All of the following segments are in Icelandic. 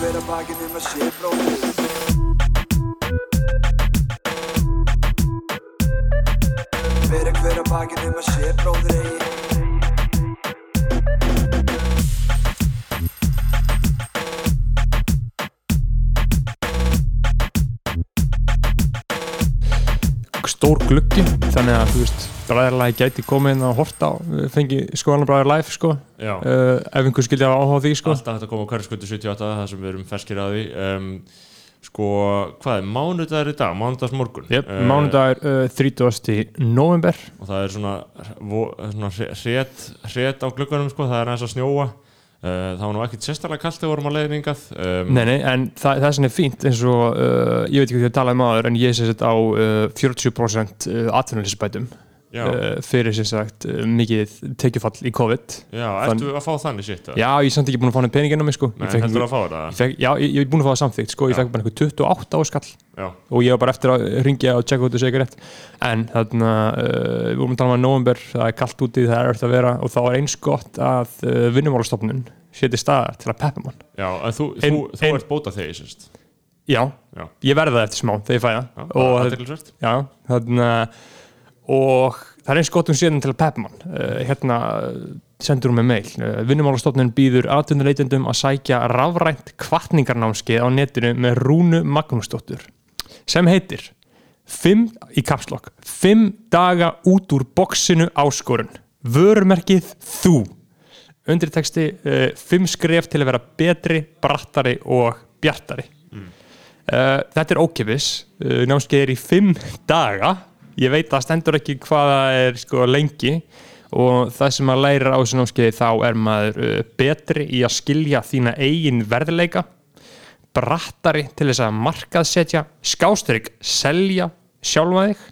hver að bakinn um að sé bróðir Bera hver að bakinn um að sé bróðir stór gluggi þannig að þú veist bræðarlagi gæti komið inn að horta á fengi skoðan bræðar live sko. Uh, ef einhver skildi hafa áhuga því sko. Alltaf hægt að koma á hverjaskötu 78 það sem við erum ferskir að því. Um, sko, hvað er mánudagur í dag? Mánudags morgun yep, mánudagur uh, 30. november og það er svona, vo- svona hret á glugganum sko, það er aðeins að snjóa. uh, það var nú ekkert sérstaklega kallt þegar við vorum að leiðin yngað um, nei, nei, en það, það sem er fínt eins og, uh, ég veit ekki hvað ég talaði um aður en ég sé þetta á uh, 40% atvinnuleysisbætum. já, uh, fyrir sem sagt uh, mikið tekjufall í COVID. Já, ertu að fá þannig sitt Já, ég er samt ekki búin að fá henni peningin á mig sko. Nei, Ég fekk heldur einhver- að fá ég fekk, Já, ég, ég er búin að fá það samþygt sko, ég Já. fekk bara einhver 28 áskall já, og ég var bara eftir að ringja og tjekka út og segja ekki rétt. En þarna, uh, við vorum að tala um að november það er kallt úti, það er eftir að vera og þá er eins gott að vinnumálastofnun seti staðar til að peppa mann. Já, en þú, Ein- þú, þú ein- ert bóta þegi sérst Já, Já. ég verði það eftir smá þegar ég fæ það. Já, og, aðteklisvert já, þarna, og það er eins gott um síðan til að peppa mann. Uh, hérna uh, sendur hún með mail. Uh, vinnumálastofnun býður atvinnuleitendum að sækja rafrænt kvartningarnámskeið á netinu með Rúnu Magnúsdóttur sem heitir fimm, í kapslokk, fimm daga út úr boksinu áskorun. Vörumerkið þú. Undirteksti uh, fimm skref til að vera betri, brattari og bjartari. Uh, þetta er ókipis námskeið er í fimm daga ég veit að stendur ekki hvað það er sko lengi. Og það sem maður lærir á þessu námskeiði þá er maður uh, betri í að skilja þína eigin verðleika brattari til þess að markaðsetja skástrík, selja sjálfa þig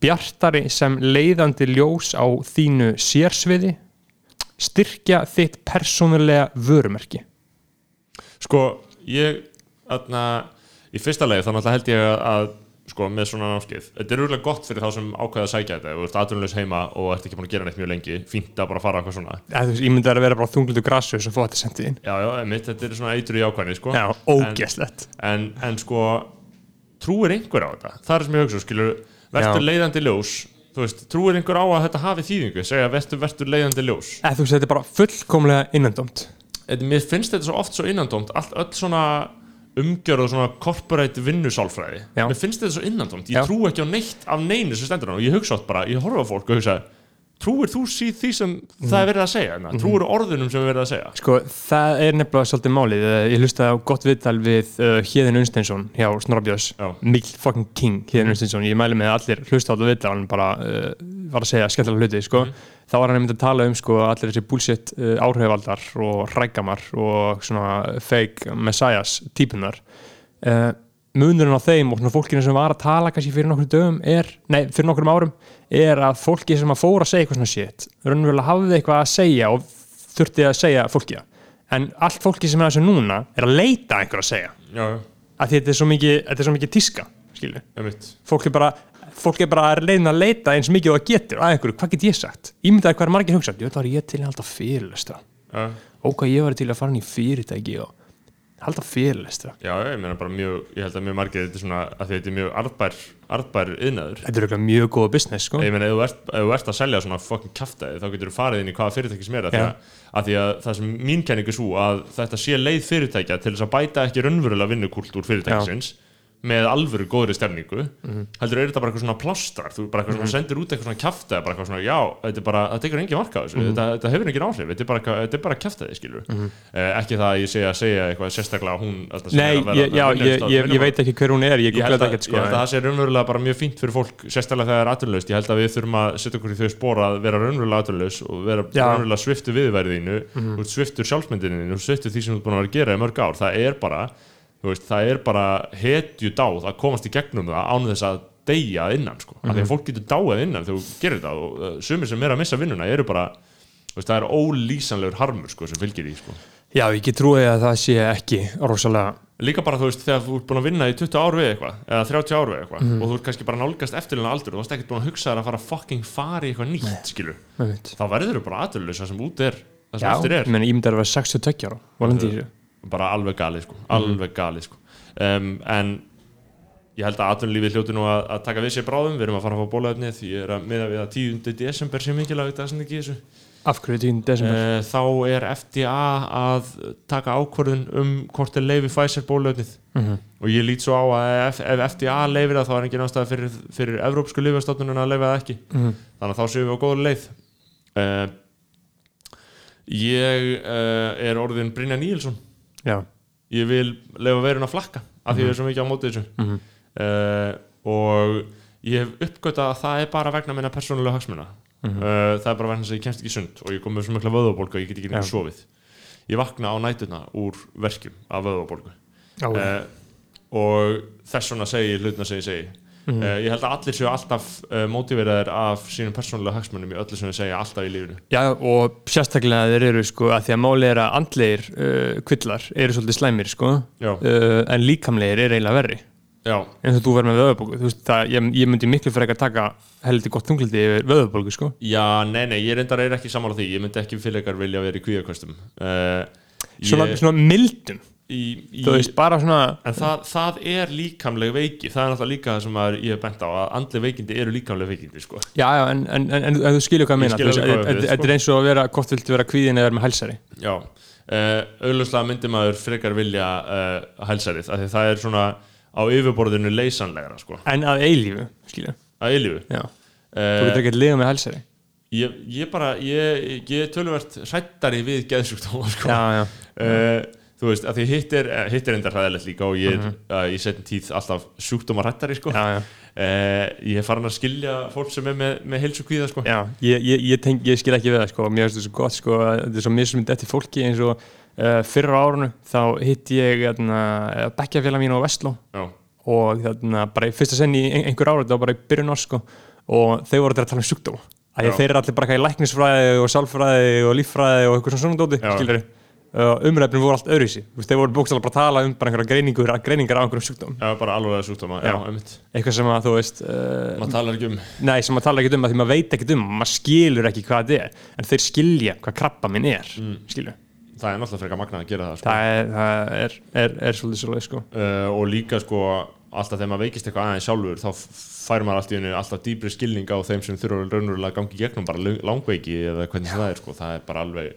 bjartari sem leiðandi ljós á þínu sérsviði styrkja þitt persónulega vörumerki. Sko, ég þarna, í fyrsta leið þá náttúrulega held ég að, að sko, með svona námskeið, þetta er úrlega gott fyrir þá sem ákveða að sækja þetta, ef þú ert atvinnulegs heima og ert ekki búin að gera neitt mjög lengi, fínt að bara fara eitthvað svona. Þú veist, ég myndi að vera bara þunglindu grassu sem fóða þetta sendið inn. Já, já, emitt, þetta er svona eitur í ákvæðni, sko. Já, ógeslegt en, en sko, trúir einhver á þetta? Það er sem ég hugsa, skilur, verður leiðandi ljós. Þú veist, trúir einhver á að þetta hafi þýðingu? Segja, verður, leiðandi ljós. Eða, þú veist, þetta er bara fullkomlega innandomt Þetta- Mér finnst þetta svo oft svo innandómt allt, öll svona umgjörð og svona corporate vinnusálfræði. Mér finnst þetta svo innandómt, ég Já. trú ekki á neitt af neinu sem stendur hann og ég hugsa átt bara, ég horfa á fólk og hugsa trúir þú sí því sem það er verið að segja? Mm trúir orðunum sem er verið að segja? Sko, það er nefnilega svolítið málið. Eh, Ég hlustaði á gott viðtal við uh, Híðin Unsteinsson hjá Snorrabjörns Já. Mikl fucking king Híðin Unsteinsson Ég mæli með að allir hlusta á þetta viðtal hann bara uh, var að segja skemmtilega hluti sko. Þá var hann einmitt að tala um sko, allir þessi bullshit uh, áhrifaldar og rækkamar og svona fake messiahs típunar uh, munurinn á þeim og svona fólkinu sem var að tala kannski fyrir nokkur dögum er, nei, fyrir nokkur árum er að fólki sem að fóra að segja eitthvað svona shit raunverulega hafði eitthvað að segja og þurfti að segja fólki en allt fólki sem er þessu núna er að leita einhver að segja. Já, að þetta er svo mikið, er svo mikið tíska skilju, fólk er bara fólk er bara að reyna að leita eins mikið og það getur. Að einhverju, hvað get ég sagt? Ímyndaði hvað er margir hugsað, ég var ég til að halda fyrirlestra. Já, og hvað ég var til að fara inn í fyrirtæki og halda fyrirlestra. Já, ég meina bara mjög ég held að mjög margir þetta er svona að þetta er mjög arðbær, arðbær yðnaður þetta er eitthvað mjög góða business sko. Ég meina ef þú ert, ef þú ert að selja svona fucking kaftaði þá getur þú farið inn í hvaða fyrirtæki sem er að Já. að, að því að það sem mín kenning er svo að þetta sé leið fyrirtækja til þess að bæta ekki raunverulega vinnukúltúr fyrirtækisins með alvöru góðri stefningu heldur er þetta bara eitthvað svona plastrar þú bara eitthvað svona sendir út eitthvað svona kjaftaði bara eitthvað svona já, þetta er bara, það tekur engin marka á þessu þetta, þetta hefur engin áhrif, þetta er bara, þetta er bara kjaftaði skilur eh, ekki það að ég segja að segja eitthvað sérstaklega hún er Nei, vera- ég, já, ég, ég, ég veit ekki hver hún er, ég held, að, ekkert sko. held að það sé raunverulega bara mjög fínt fyrir fólk sérstaklega þegar það er atvinnulaust. Ég held að við þurfum að setja okkur í þau spór að vera raunverulega atvinnulaus og vera. Mhm. raunverulega sviftu viðverðinu mm -hmm. sviftur sjálfsmyndinu sviftur því sem þú ert búin að vera að gera í mörg ár. Það er bara, veist, það er bara hetju dáð að komast í gegnum það án þess að deyja innan sko. mm Mhm. því að fólk getur dáið innan þegar þú gerir það og uh, sumir sem er að missa vinnuna eru bara veist, það er ólýsanlegur harmur sko, sem fylgir því sko. Já, ég get trúið að það sé ekki rosalega líka bara þú veist þegar þú ert búin að vinna í 20 ár við eitthvað eða 30 ár við eitthvað Mhm. og þú ert kannski bara nálgast eftirlega aldur og þú varst ekkert búin að hugsa þér að fara fucking fara í eitthvað nýtt skilur einmitt. þá verður þú bara aðurlaus það sem út er það sem Já, eftir er menn ég myndi að vera 62 ára og lendi í þessu bara alveg galið sko, alveg galið sko um, en ég held að atvinnulífið hljóti nú að, að taka við sér bráðum, við erum að fara að fá bólaefni því ég er að miða við að 10. desember sé mikilvægt að sem ekki þessu Af hverju 10. desember? uh, þá er FDA að taka ákvörðun um hvort er leifi Pfizer bólaefnið Mhm. og ég lít svo á að ef, ef FDA leifir það þá er engin ástæða fyrir, fyrir Evrópsku lifastofnunum að leifa það ekki Mhm. þannig að þá séum við á góður leið uh, ég uh, er orðin Brynja Níelsson Já, ég vil leifa verun að flakka af því við erum svo mikið á móti þessu. Mhm. uh, og ég hef uppgötað að það er bara vegna minna persónulega hagsmuna. Mhm. uh, það er bara vegna þess að ég kemst ekki sund og ég kom með svo mikla vöðvabólgu að ég get ekki nefnir sofið. Ég vakna á nætuna úr verkjum af vöðvabólgu. Já, uh, og þess vegna segi ég hlutna sem ég segi Mhm. uh, ég held að allir séu alltaf uh, mótiveraðir af sínum persónulega hagsmunum í öllu sem við segja alltaf í lífinu. Já, og sérstaklega þeir eru sko að því að máli er að andlegir uh, kvillar eru svolítið slæmir sko. Uh, en líkamlegir eru eiginlega verri. Já, eins og þú verður með vöðabólgu þú veist það, ég, ég myndi miklu að taka heldur gott þunglindi yfir vöðabólgu sko. Já, nei, nei, ég reyndar er ekki sammála því. Ég myndi ekki fyrir ekkar vilja vera í kvíðakostum. Uh, svona, ég, svona mildum, í, í, veist, bara svona En það, það er líkamleg veiki Það er náttúrulega líka það sem ég hef bent á að andleg veikindi eru líkamleg veikindi sko. já, já, en, en, en, en, en þú skilur hvað ég meina þetta er eins og að vera hvort viltu vera kvíðin eða vera með hælsari Já uh, Auðvitað myndi maður frekar vilja uh, hælsarið af því það er svona á yfirborðinu leysanlegra sko. en að eilífu, skilur að eilífu já, þú getur uh, ekki að lifa með hælsari ég, ég bara ég, ég er töluvert hrættari við geðsjúkdóma sko. já, já, uh, þú veist, að því hitt er eh, hitt er endar hræðilegt líka og ég er uh, í setjum tíð alltaf sjúkdóma hrættari sko. Já, já. uh, ég er farin að skilja fólk sem er með, með heilsu kvíða sko. Já, ég, ég, ég, tenk, ég skil ekki við það sko, mér finnst þetta svo gott sko, þetta er svo mismynd eftir fólki eins og uh, fyrra á árunu þá hitt ég uh, bekkjafélag mín á Vestló og þarna, bara í fyrsta senni einhver ára, þetta var bara í byrjun árs sko, og þau voru að tala um sjúkdóma að þeir eru allir bara í læknisfræði og sálfræði og líffræði og eitthvað svona dóti Já. skilur uh, umræfnum voru allt öðruvísi. Þeir voru bókstæðlega bara að tala um bara einhverja greiningar á einhverjum sjúkdóm já bara alvarlega sjúkdóma. Já, einmitt. Eitthvað sem að þú veist uh, maður talar ekki um Nei, sem maður tala ekki um að því maður veit ekki um maður skilur ekki hvað þetta er. En þeir skilja hvað krabba minn er mm. skilur, það er náttúrulega frekar magnað að gera það, sko. það er, það er, er, er svolítið svolítið sko. Uh, og líka sko alltaf þegar maður veikist eitthvað aðeins sjálfur þá fær maður alltaf, alltaf dýbri skilning á þeim sem þurfa raunverulega að gangi gegnum bara lang- langveiki eða hvernig það er sko. það er bara alveg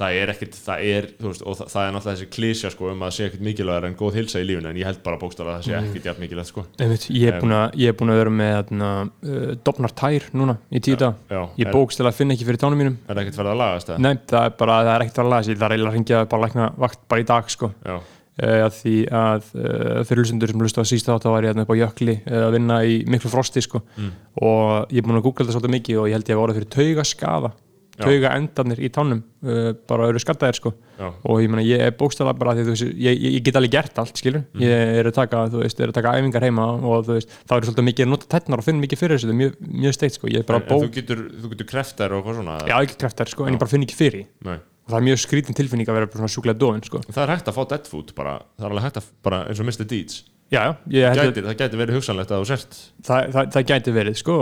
það er ekkert, það er, þú veist, og það, það er náttúrulega þessi klísja sko um að sé ekkert mikilvægur en góð hilsa í lífinu en ég held bara bókstala að það sé ekkert jafn mikilvægt sko. Einmitt, ég er búin að, ég er að vera með uh, dofnar tær núna í tíu dag já, ég er, bókstæðlega finn ekki fyrir tánum mínum. Er það ekkert verið að lagast það? Nei, það er bara, það er ekkert að laga sér það er eiginlega að ringja bara að lækna vakt bara í dag sko. Já, uh, að því að fyrir hlustendur sem hlustu á sísta þátt þá var ég upp á jökli uh, að vinna í miklu frosti sko. Mm. og ég er búin að googla þetta svolítið mikið og ég held ég að voru fyrir tauga skaða Já. Tauga endarnir í tánum uh, bara eru skaddaðir sko já, og ég meina ég er bókstæðlega bara því veist ég, ég, ég get alveg gert allt skilur Mm. ég er að taka, veist, er að taka æfingar heima og veist, þá er svolítið mikið að nota tætnar og finna mikið fyrir þessu, þetta er mjög, mjög steikt sko ég en, en þú getur, þú getur kreftar og hvað svona já ekki kreftar sko en ég bara finn ekki fyrir. Nei. og það er mjög skrítin tilfinning að vera svona sjúklega dóin sko það er hægt að fá dead food bara, það er alveg hægt að bara eins og Mr. Deeds já, já, gæti, það gæti verið hugsanlegt að þú sért það, það, það gæti verið sko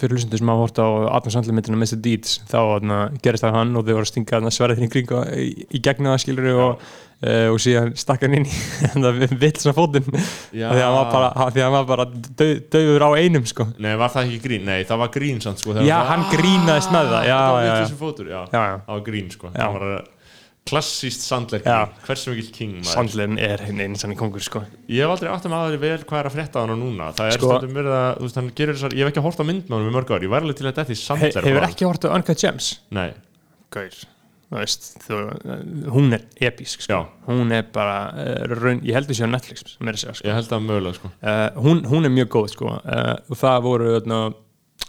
fyrir hlustendur sem hafa hort á Adnan Sandler myndina Mr. Deeds þá þarna, gerist það hann og þau voru að stinga þarna sverðið í kring og, í, í gegna það skilur og, uh, og síðan stakk hann inn í Já. af því að hann var bara, var bara dau, dauður á einum sko Nei, var það ekki grín? Nei, það var grín samt sko Já, hann grínaðist með það, já, já, já. það var grín sko Já. Það var klassíst sandler Já. grín Hversu mikil king maður? Sandlerin er hinn einn sann í kongur sko. Ég hef aldrei átt að maður vel hvað er að frétta á hann núna. Það er Sko- stundum verið að, þú veist, hann gerir þessar Ég hef ekki hort á mynd með hann í mörg ár. Ég var alveg til að þetta í He, sandler Hefur ekki hort á Uncut Gems? Nei, Gaur, þú veist þú, hún er episk sko. Já. hún er bara, uh, raun, ég held séu á Netflix meira að segja sko. Ég held það mögulega sko. Uh, hún, hún er mjög góð sko. Uh, og það voru þarna,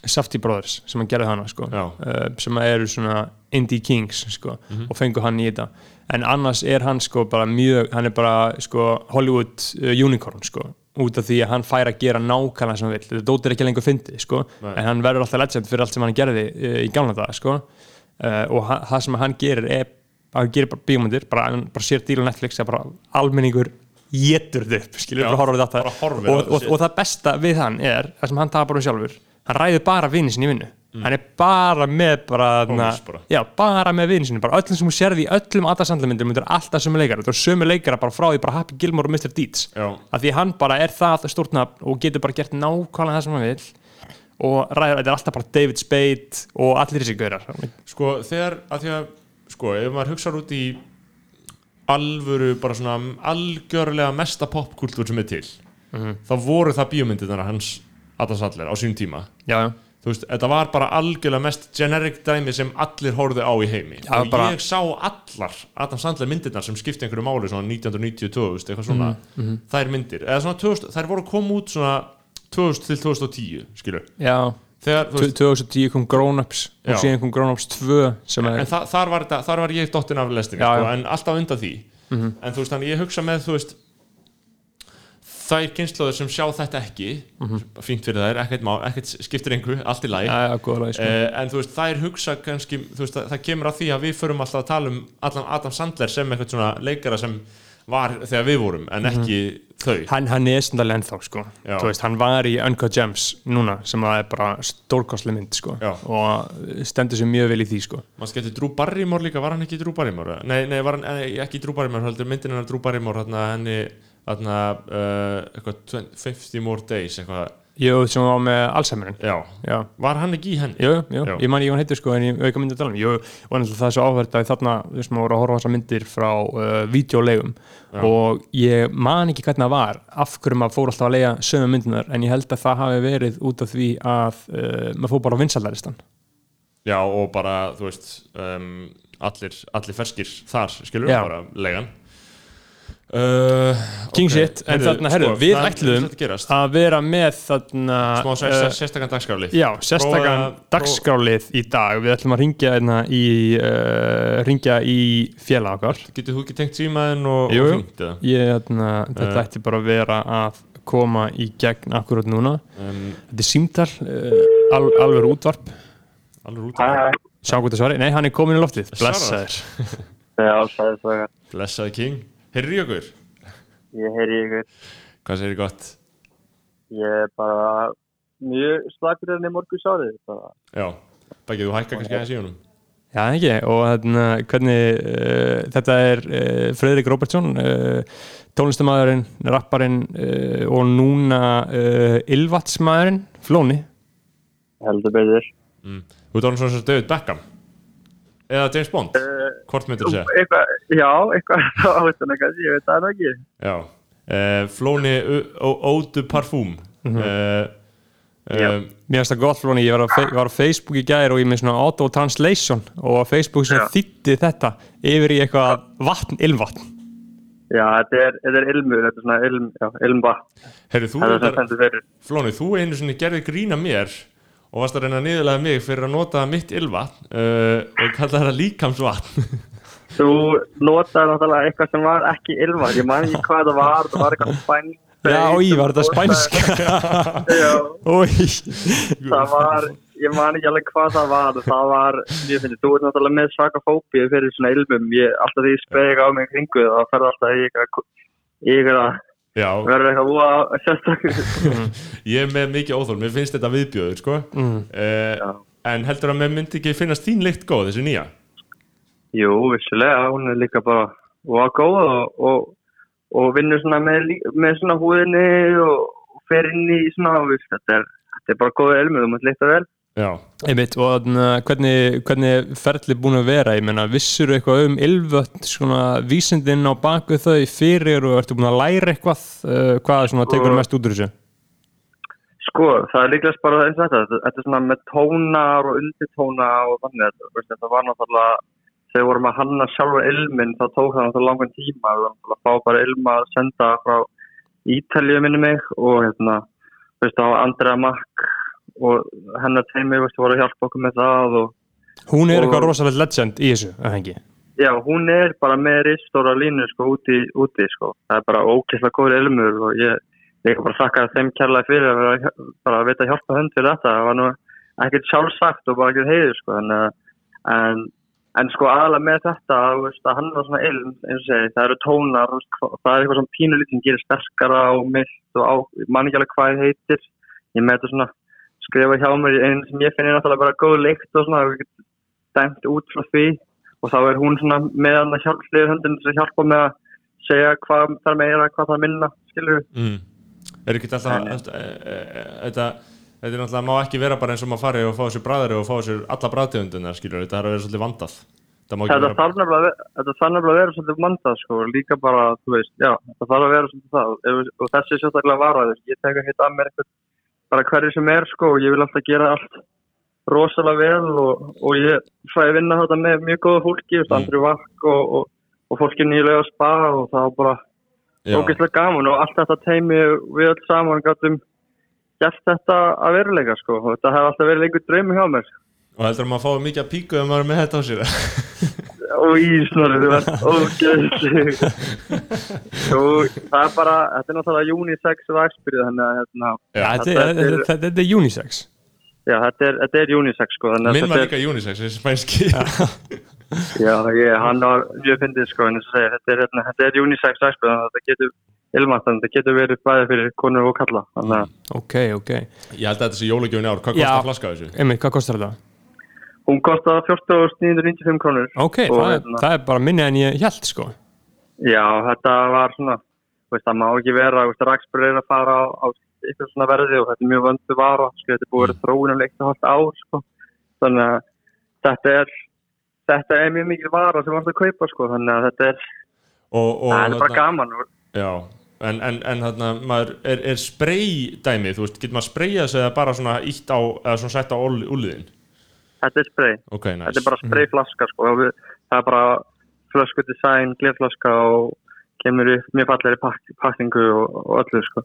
Safety Brothers sem hann gerði hana sko. Já. uh, sem eru svona indie kings sko og fengu hann í þetta. En annars er hann sko bara mjög hann er bara sko Hollywood uh, unicorn sko út af því að hann fær að gera nákvæmlega sem hann vill. Þetta dóttir ekki lengur fyndið sko Nei. en hann verður alltaf legend fyrir allt sem hann gerði uh, í gamla dag sko. Uh, og ha- það sem hann gerir er hann gerir bara bíómyndir, bara, hann bara sér díl á Netflix að bara almenningur getur þau upp, skilur, Já, horfum þetta. á og, og, shit. og það besta við hann er það sem hann tapar um sjálfur, hann ræður bara vini sinni í vinnu hann er bara með bara, Homies bara. já, bara með vinn sinni, öllum sem hún sérði í öllum þetta er alltaf sömu leikara þetta er sömu leikara bara frá því bara Happy Gilmore og Mr. Deeds að því hann bara er það stórt nafn og getur bara gert nákvæmlega það sem hann vil og ræður, þetta er alltaf bara David Spade og allir þessi gaurar Sko, þegar, að því að, sko, ef maður hugsaður út í alvöru, bara svona algjörlega mesta popkultúr sem er til Mhm. þá voru það bíómyndirnar hans Adam Sandler á sínum tíma já, já, þú veist, þetta var bara algjörlega mest generic dæmi sem allir horfðu á í heimi. Já, og bara- ég sá allar Adam Sandler myndirnar sem skipti einhverju máli svona 1992, þú veist, eitthvað svona Mhm, þær myndir, eða svona 2000, þær voru koma út svona 2000 til 2010 skilur, já. Þegar, þú veist 2010 kom Grown Ups og Já. síðan kom Grown Ups 2 sem er en þa þar, var þetta, þar var ég dottin af lestinni Já, sko, já. en alltaf undan því. En þú veist, þannig ég hugsa með, þú veist þær kynnslóður sem sjá þetta ekki fínt fyrir þær, ekkert, má, ekkert skiptir einhver, allt í lagi, sko. Eh, en þú veist, þær hugsa kannski veist, það, það kemur að því að við förum alltaf að tala um allan Adam Sandler sem eitthvað svona leikara sem var þegar við vorum en ekki þau hann, hann er stundarlega ennþá sko. Veist, hann var í Uncut Gems núna sem það er bara stórkostlega mynd sko. Já. og stendur sér mjög vel í því sko. maður skemmti Drew Barrymore líka, var hann ekki Drew Barrymore? Nei, nei, var hann eh, ekki Drew Barrymore heldur myndin hennar Drew Barrymore hérna hérna, uh, 20 50 more days eitthvað, Jú, sem var með Alzheimerin já, Já, var hann ekki í henni? jú, jú, Já. ég man ekki hann heitir sko en ég auka myndi að tala um. Jú, og náttúrulega það er svo áhverð að þarna, þú veist, maður voru að horfa á þessar myndir frá uh, videolegum og ég man ekki hvernig það var af hverju maður fór alltaf að leiða sömu myndinar en ég held að það hafi verið út af því að uh, maður fór bara á vinsalaristan Já, og bara, þú veist um, allir, allir ferskir þar, skilur Já. bara legan uh, King ok. shit, en þarna, herru, sko, við það ýmislegt að vera með þarna smá uh, uh, sérstakann dagskrálið Já, sérstakann dagskrálið í dag. Við ætlum að ringja hérna í uh, ringja í félag okkar. Getur þú ekki tengt símaðin og, Jú, og jú. hringt eða? ég, hérna, þetta Eh. ætti bara að vera að koma í gegn akkurat núna. Um, þetta er símtal, uh, al, alveg útvarp. Alveg út sjá hvað það svari, nei hann er komin í loftið. Svarar. blessaður. Já, King Heyrri okkur, Ég heyri ykkur. hvað segir gott? Ég er bara mjög slagur enn í morgu sárið. Bara. Já, bækið þú hækka kannski aðeins í honum Já, ekki, og hérna, hvernig uh, þetta er uh, Fredrik Robertsson uh, tónlistamæðurinn, rapparinn uh, og núna uh, Ylvatsmaðurinn, Flóni Heldur betur. mm. Þú orðin svona svo David Beckham Eða James Bond, hvort myndir þú segja? Eitthvað, já, eitthvað á þetta kannski, ég veit það ekki. Já, uh, Flóni Ódu Parfum Mhm. uh, Já. uh, Mér finnst það gott Flóni, ég var á, var á Facebook í gær og ég með svona auto translation og á Facebook sem þýtti þetta yfir í eitthvað vatn, ylvatn Já, þetta er, þetta er ilmur, þetta er svona ilm, já, ilmvatn. Heyrðu, þú er. Flóni, þú einu sinni gerði grína mér og varst að reyna að niðurlega mig fyrir að nota mitt ylvatn uh, og kalla það líkamsvatn Þú notaði náttúrulega eitthvað sem var ekki ilmvatn. Ég man ekki hvað það var, það var eitthvað spænst. Já, í, var þetta Ói það var, ég man ekki alveg hvað það var. Það var, ég finnst, þú ert náttúrulega með svaka fóbíu fyrir svona ilmum. Ég, alltaf því ég spegi á mig kringu það, ferði alltaf eitthvað, Já, verður eitthvað úa sérstaklega. ég er með mikið óþól, mér finnst þetta viðbjöður sko. Mm. uh, en heldur að mér myndi ekki finnast þín lykt góð, þessi nýja Jú, vissulega, hún er líka bara og góð og, og, og vinnur svona með, með svona húðinni og, fer inn í svona, þetta er, þetta er bara góð elmu, þú mátt lítið vel. Já, Einmitt, og hvernig, hvernig ferli búin að vera, ég menna, vissur eitthvað um ylvöld, svona vísindin á baku þau fyrir og ertu búin að læra eitthvað, uh, hvað svona tekur Og- mest út úr þessu? Sko, það er líklegast bara eins og þetta, þetta, er svona með tónar og undirtóna og þannig, þetta, var náttúrulega, þegar við vorum að hanna sjálfur ilminn, þá tók það náttúrulega langan tíma, við vorum að fá bara ilma að senda frá Ítalíu minni mig og hérna, þú veist, var Andrea Mack og hennar teimi, veist, voru að hjálpa okkur með það og Hún er Og- eitthvað rosalegt legend í þessu, að hengi. Já, hún er bara með ristóra línu sko úti, úti sko. Það er bara ókesslega góður ilmur og ég ég bara þakka þeim kærlega fyrir að vera bara að veita hjálpa hönd fyrir þetta. Það var nú ekkert sjálfsagt og bara ekkert heiður sko. En, uh, en, en sko aðalega með þetta, veist, að hann var svona ilm, eins og segi, það eru tónar, veist, það er eitthvað sem pínulítinn gerir sterkara og myllt og á, ég man ekki alveg hvað heitir. Ég með þetta svona skrifa hjá mér í einu sem ég finn er náttúrulega bara góð lykt og svona dæmt út frá því og þá er hún svona með hann að höndin til að hjálpa með að segja hvað þarf meira, hvað þarf minna skilur við. mm. er ekki alltaf Nei, nei. þetta er náttúrulega má ekki vera bara eins og maður fari og fá sér bræðari og fá sér alla bræðtegundina skilur þetta er að vera svolítið vandað það Þetta þarf nefnilega að að vera svolítið mandað sko, líka bara, þú veist, já, þetta þarf að vera svolítið það og þessi er svolítið varaður, ég tek að hitta að mér eitthvað, bara hverju sem er sko, og ég vil alltaf gera allt rosalega vel og, og ég fæ að vinna þetta með mjög góða fólki, mm. Andri Vakk og, og, og fólki nýlega spa og það var bara ógeðslega gaman og allt þetta teimi við öll saman gætum gert þetta að veruleika sko, og þetta hefði alltaf verið einhver draumi hjá mér. Og heldur að maður fái mikið að píku ef maður er með þetta á sér og ísnari, þú veist, ógeðsig og það er bara, þetta er náttúrulega unisex að hérna, Já, þetta, þetta er, er- þetta, þetta er unisex. Já, þetta er, þetta er unisex sko, þannig að minn var líka unisex þessi spænski. Já, ég, hann var mjög fyndið sko, þetta er, hérna, þetta er unisex að þetta getur ilmast, þannig að þetta getur verið bæði fyrir konur og kalla, þannig Ok, ok. Ég held að þetta sé jólagjöfin ár. Hvað kostar flaska þessu? Einmitt, hvað kostar þetta? Hún kostar 14.995 krónur. Ok, það, er, hérna, það er bara minni en ég held sko. Já, þetta var svona, veist, það má ekki vera, Raksbjörn er að fara á, á eitthvað svona verði og þetta er mjög vöndu vara, sko, þetta er búið að vera þróun um eitt og halvt ár, sko, þannig að þetta er, þetta er mjög mikið vara sem varst að kaupa, sko, þannig að þetta er, og, og það er bara gaman. Já en, en, en þarna maður er, er spray dæmi þú veist, getur maður sprayað sig eða bara svona ítt á eða svona sett á úliðin þetta er spray, ok, nice þetta er bara sprayflaska, sko, og við, það er bara flösku design, gleflaska og kemur upp mjög fallegri pak pakningu og, og öllu, sko.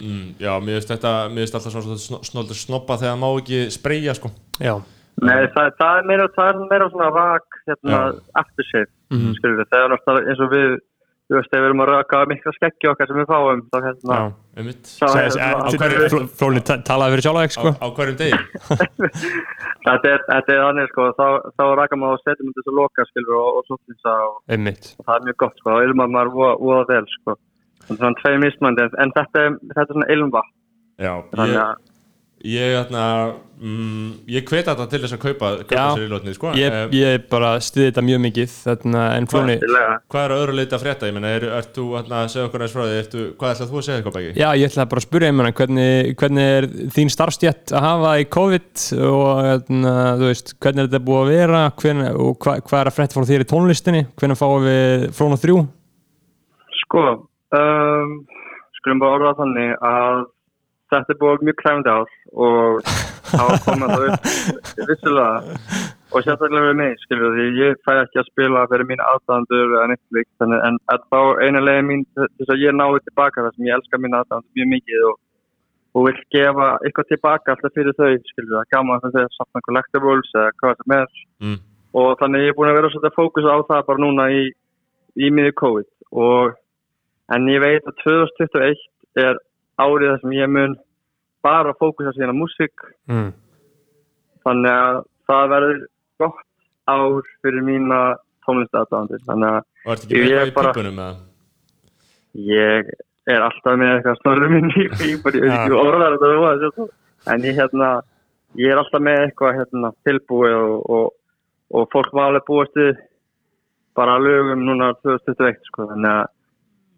mm, já, mér finnst þetta mér finnst alltaf svona sno- snoldur snoppa þegar má ekki spraya sko. Já, Nei, það, það, er meira, það er meira svona rak, hérna, aftershave, Mhm. mm. skilur við, það er náttúrulega eins og við, þú veist, ef við erum að raka mikla skeggi okkar sem við fáum, þá hérna, já um mitt Flóni ta- talaði fyrir sjálf sko. Á, á hverjum degi þetta er, þetta er þannig, sko, þá, þá raka maður og setjum þetta svo loka, skilur og, og það, og, og það er mjög gott, sko, þá ilmar maður voða vel, sko. Þannig svona tvei mismandi, en, þetta, er- þetta er svona ilmva, já, ég, að, ég, þarna, mm, ég hveti þetta til þess að kaupa, kaupa sér í lotni sko. Ég, Eh, ég bara stiði þetta mjög mikið þarna, en Flóni Endilega. hvað er að öðru leita að frétta, ég meina, er, ert þú þarna, að segja okkur aðeins frá ertu, hvað ætlað þú að segja eitthvað bæki? Já, ég ætlaði bara að spyrja einmann hvernig, hvernig er þín starfstjætt að hafa í COVID og hérna, þú veist, hvernig er þetta búið að vera? Hvernig, og hva, hvað er að frétta frá þér í tónlistinni? Hvernig fáum við Flóna 3 Sko, um, skulum bara orða þannig að þetta er búið mjög kræfandi ár og það var komið það upp vissulega. Og sérstaklega við mig, skilur því ég fæ ekki að spila fyrir mín neitt líkt, þannig en að þá eina leiði mín þess að ég náði tilbaka það sem ég elska mín aðdæðandur mjög mikið og, og vil gefa eitthvað tilbaka alltaf fyrir þau, skilur það, gaman að það sapna collectibles eða hvað sem er. Mm. og þannig ég er búin að vera svolítið að fókusa á það bara núna í, í miður COVID. Og en ég veit að 2021 er árið þar sem ég mun bara fókusa síðan á músík mm. þannig að það verður gott ár fyrir mína tónlistaðdáðandir þannig að og ertu ekki með eitthvað í bara- pípunum eða? ég er alltaf með eitthvað snorri minn í pípar, ég veit ekki orðar þetta var að sjá en ég hérna ég er alltaf með eitthvað hérna tilbúið og, og, og fólk var alveg búist við bara lögum núna 2021 sko þannig að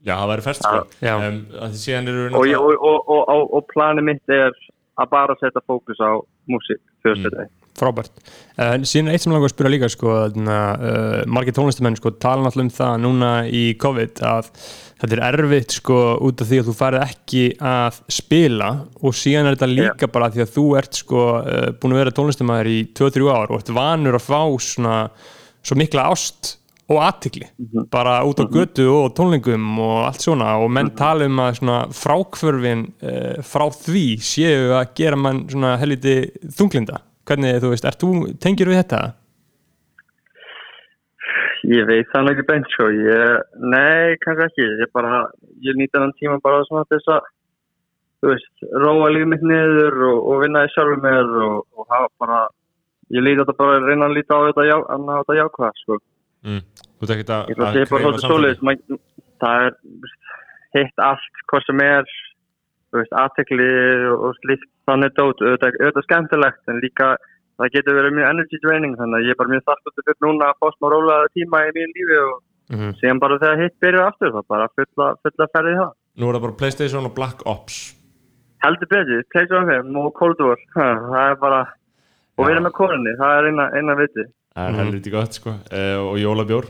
Já, það væri fest sko. Um, og, og, og, og, og, og planið mitt er að bara setja fókus á músík 2021 Frábært. En síðan eitt sem langar að spyrja líka sko, þarna, uh, margir tónlistamenn sko, tala náttúrulega um það núna í COVID að þetta er erfitt sko út af því að þú færið ekki að spila og síðan er þetta líka bara því að þú ert sko uh, búin að vera tónlistamæður í 2-3 ár og ert vanur að fá svona svo mikla ást og aðtikli bara út á götu og tónlingum og allt svona. Og menn tala um að svona frákvörfin uh, frá því séu að gera mann svona helviti þunglinda. Hvernig þú veist, ert þú, tengir við þetta? Ég veit það nú ekki beint sko, ég, nei, kannski ekki, ég bara, ég nýta þann tíma bara svona þess að, þú veist, róa lífið mitt niður og, og vinna því sjálfur mér og, og hafa bara, ég líti þetta bara að reyna að líta á þetta, ná þetta jákvæða sko. mm. Þú ert ekkert að, Ég það sé bara svolítið það er hitt allt, hvað sem er, þú veist, aðtekli og, slíkt þannig dót, auðvitað, auðvitað skemmtilegt en líka það getur verið mjög energy draining þannig að ég er bara mjög þakklátur fyrir núna að fá smá rólega tíma í mín lífi og Mhm. síðan bara þegar hitt byrjuð aftur það bara fulla, fulla ferði í það. Nú er það bara Playstation og Black Ops. Heldur betur, PlayStation 5 og Cold War. Það er bara og við erum með konunni, það er eina, eina viti Það er helviti gott sko. Uh, og jólabjór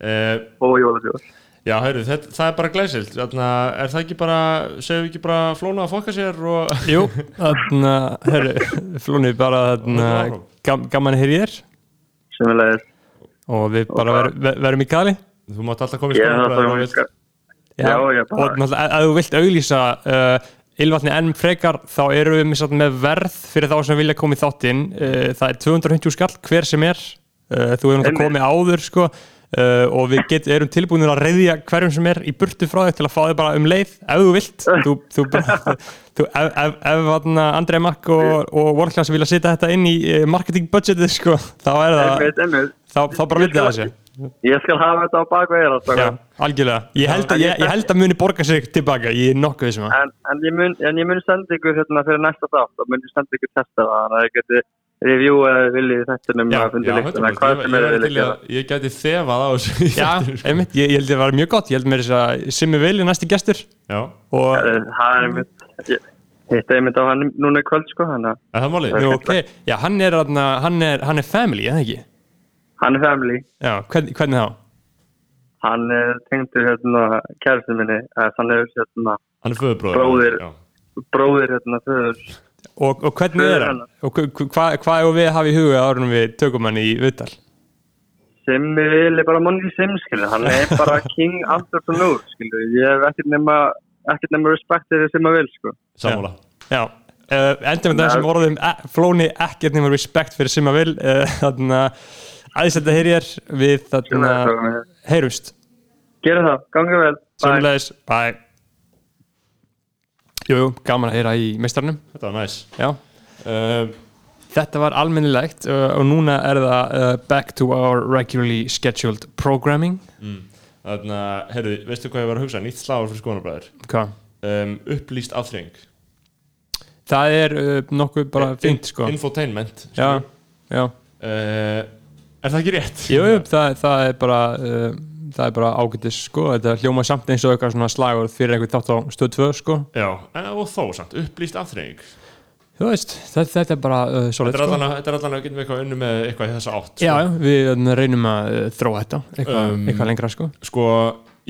uh, og jólabjór Já, heyrðu, það, það er bara glæsilt. Þarna, Er það ekki bara, segjum við ekki bara flóna að fokka sér og Jú, þarna, herru, flónið bara þarna, Áfram. gam, gaman að heyri þér. Sem við leiðist og við bara ver, ver, verum í kali þú mátt alltaf koma í er bara það vilt. Já, ég bara- og náttúrulega ef- þú vilt auglýsa uh, ylvatni enn frekar þá erum við satt með verð fyrir þá sem vilja koma í þáttinn. Uh, það er 250 skall hver sem er. Uh, þú hefur náttúrulega komið áður sko Uh, og við get, erum tilbúinir að reyðja hverjum sem er í burtu frá þig til að fá þig bara um leið ef þú vilt þú, þú, bara, þú, ef, ef, ef Andrei Mack og, og World-Class vilja setja þetta inn í uh, marketing budgetið sko, þá er það einmitt, einmitt. þá, þá bara vitið það þessi ég skal hafa þetta á bakveira Já, algjörlega. Ég held, að, ég, ég held að muni borga sig tilbaka, ég er nokkuð þessum að. en, en, ég mun, en ég mun senda ykkur hérna fyrir næsta þátt og mun ég senda ykkur testa það þannig að ég geti review eða viljið þetta um Já, að fundi 100%. hvað sem er væri viljið að ég gæti þefað á þessu Já, sko. einmitt, ég, ég held að það var mjög gott, ég held þess að Simmi Vili næsti gestur Já, og, það er einmitt ég hitta einmitt á hann núna í kvöld sko þannig að er það málið? ok, já, hann er, þarna- hann er, hann er family, eða ekki? hann er family Já, hvern, hvernig þá? hann er tengdur hérna kærasti minni eða hann er hérna Hann er föðubróður Bróðir. Bróðir hérna föður Og, og hvernig er hann? Og hva- hvað hva er við að hafa í huga árunum við tökum hann í viðtal? Simmi vil er bara manni Sim skilur. Hann er bara king entrepreneur skilur. Ég hef ekkert nema ekkert nema respekt fyrir Simma vil sko. Sammála. Já, uh, endur með þessum orðum e, flóni ekkert nema respekt fyrir Simma Vil. Uh, þannig að aðeins þetta heyrir við þarna heyrumst. Gera það, gangið vel. Bye. Sjöfumleis, bye Jú, jú, gaman að heyra í meistarnum Þetta var næs Já, uh, þetta var almennilegt uh, og núna er það uh, back to our regularly scheduled programming. Þannig að, heyrðu, veistu hvað ég var að hugsa? Nýtt slagur fyrir skoðanabræður Hvað? um, Upplýst afþreying. Það er nokkuð bara fínt sko. Infotainment Já, já. Uh, Er það ekki rétt? Jú, jú, það, það er bara það er bara ágætis sko. Þetta hljóma samt eins og eitthvað svona slagur fyrir einhvern þátt á stöð 2 sko. Já, en og þó samt, upplýst afþreying Þú veist, þetta, þetta er bara uh, solid sko. þetta er allan að getum við eitthvað unnu með eitthvað í þessa átt sko. já, við uh, reynum að uh, þróa þetta eitthvað, Um, eitthvað lengra sko. Sko,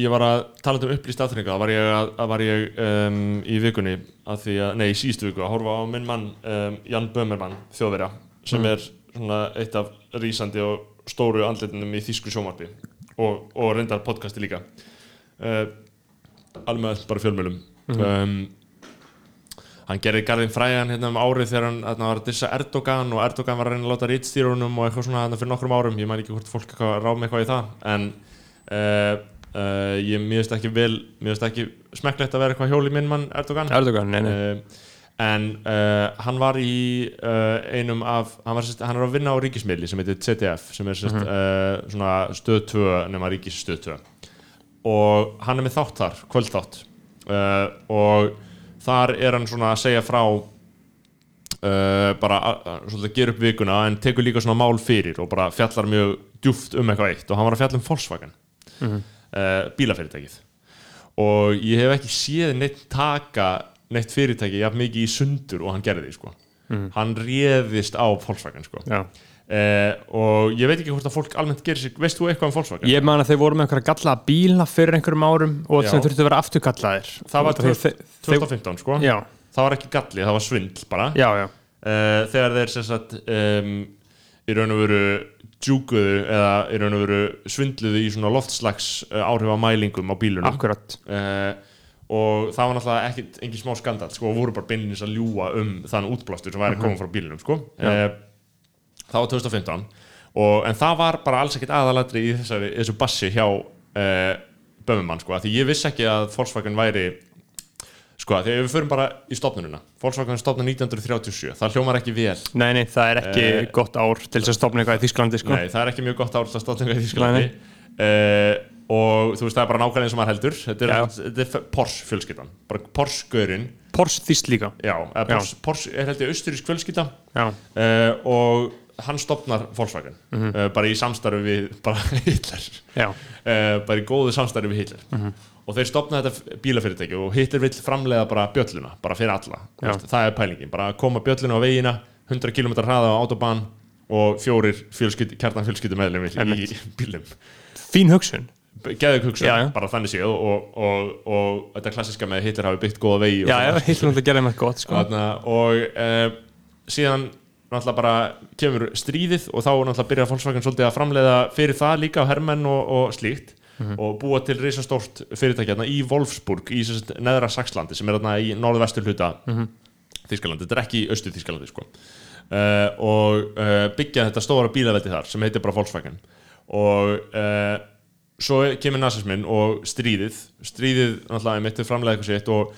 ég var að tala um upplýst afþreyinga Það var ég, að, að var ég um, í vikunni að því að, nei, í síðustu viku að horfa á minn mann, um, Jan Bömermann þjóðverja, sem Mm. er svona eitt af rísandi og stóru andlitinum í þýsku sjómarpi og, og reyndar podcasti líka. Uh, alveg bara fjölmjölum Mhm. um, hann gerði garðin fræðan hérna um árið þegar hann hérna, var að dissa Erdogan og Erdogan var að reyna að láta rítstýrunum og eitthvað svona hérna fyrir nokkrum árum. Ég mæn ekki hvort fólk ráð með eitthvað í það en uh, uh, ég miðast ekki vel miðast ekki smekklegt að vera eitthvað hjóli minn mann Erdogan. Erdogan, nei, nei en uh, hann var í uh, einum af hann, var, hann er að vinna á ríkismiðli sem heitir CTF sem er sérst, uh, svona stöð 2 nema ríkis stöð 2 og hann er með þátt þar, kvöldþátt. Uh, og þar er hann svona að segja frá uh, bara að, að, gera upp vikuna en tekur líka svona mál fyrir og bara fjallar mjög djúft um eitthvað eitt. Og hann var að fjalla um Volkswagen uh, bílafyrirtækið. Og ég hef ekki séð neitt taka neitt fyrirtæki jafn mikið í sundur og hann gerði sko. hann réðist á Volkswagen sko. Uh, og ég veit ekki hvort að fólk almennt gerir sig veist þú eitthvað um Volkswagen? Ég man að þeir voru með einhverja gallaða bíla fyrir einhverjum árum og sem þurftu að vera afturkallaðir. Það var Út af því að þeir- þeir- 2015 sko. Já, það var ekki galli, það var svindl bara. Já, já. Uh, þegar þeir sem sagt um, í raun og veru djúkuðu eða í raun og veru svindluðu í svona loftslags uh, áhrif á bílunum. Akkurat. Uh, og það var náttúrulega ekkit engin smá skandal sko, og voru bara beinlinis að ljúa um þann útblástur sem væri að koma frá bílunum sko. uh, það var 2015 og, en það var bara alls ekkit aðalatri í þessari, þessu bassi hjá uh, Bömmumann sko, því ég vissi ekki að Volkswagen væri sko, því ef við förum bara í stopnununa Volkswagen stopnun 1937, það hljómar ekki vel. Nei, nei, það er ekki Eh, gott ár til þess að stopna eitthvað í Þísklandi sko. Nei, það er ekki mjög gott ár til að stofna eitthvað í Þísklandi og þú veist það er bara nákvæmlega eins og maður heldur. Þetta er, þetta er Porsche fjölskyldan. Bara Porsche-görinn Porsche þýst líka. Já, eða Porsche, Porsche er held ég austurísk fjölskylda. Já, uh, og hann stopnar Volkswagen. Mhm. uh, bara í samstarfi við bara Hitler. Uh, bara í góðu samstarfi við Hitler. Mhm. og þeir stopna þetta bílafyrirtæki og Hitler vill framleiða bara bjölluna bara fyrir alla, veist, það er pælingin. Bara koma bjölluna á vegina 100 km hraða á autobahn og fjórir kjartan fjölskyldu meðlum í bílum. Fín hugsun Já, já. bara þannig séð og, og, og, og þetta klassiska með Hitler hafi byggt góða vegi Já, já, Hitler náttúrulega gerði með gott sko. Þarna, og uh, síðan náttúrulega bara kemur stríðið og þá náttúrulega byrjar Volkswagen svolítið að framleiða fyrir það líka á hermenn og, og slíkt og búa til risastórt fyrirtæki hérna í Wolfsburg í neðra Saxlandi sem er þarna í norðvestur hluta Þískalandi, þetta er ekki í austu Þískalandi sko. uh, og uh, byggja þetta stóra bílaveldi þar sem heitir bara Volkswagen og svo kemur nazismin og stríðið stríðið náttúrulega mitt er framlega eitthvað sitt og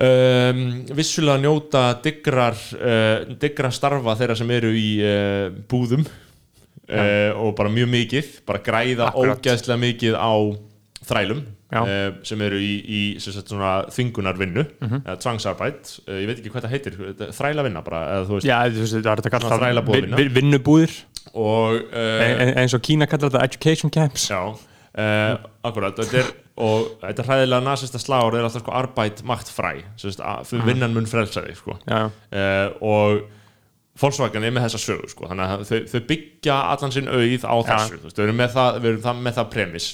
um, vissulega njóta digrar, uh, digra starfa þeirra sem eru í uh, búðum uh, og bara mjög mikið bara græða Akkurat. ógeðslega mikið á þrælum. Uh, sem eru í, í sagt, svona þvingunarvinnu Mhm. eða tvangsarbæt, uh, ég veit ekki hvað það heitir þetta er þrælavinna bara eða, veist, Já, þú veist, það er þetta kallað vinnubúðir. Og uh, en, eins og Kína kallar þetta education camps. Já, uh, akkurat þetta er, og þetta hræðilega nasista slagur er alltaf sko arbæt makt fræ. Sérst, að, fyrir vinnan mun frelsa þig sko. Uh, og Volkswagen er með þessa sögu sko. þannig að þau, þau byggja allan sinn auð á þessu, þú veist, þau eru með það, við erum það, með það premis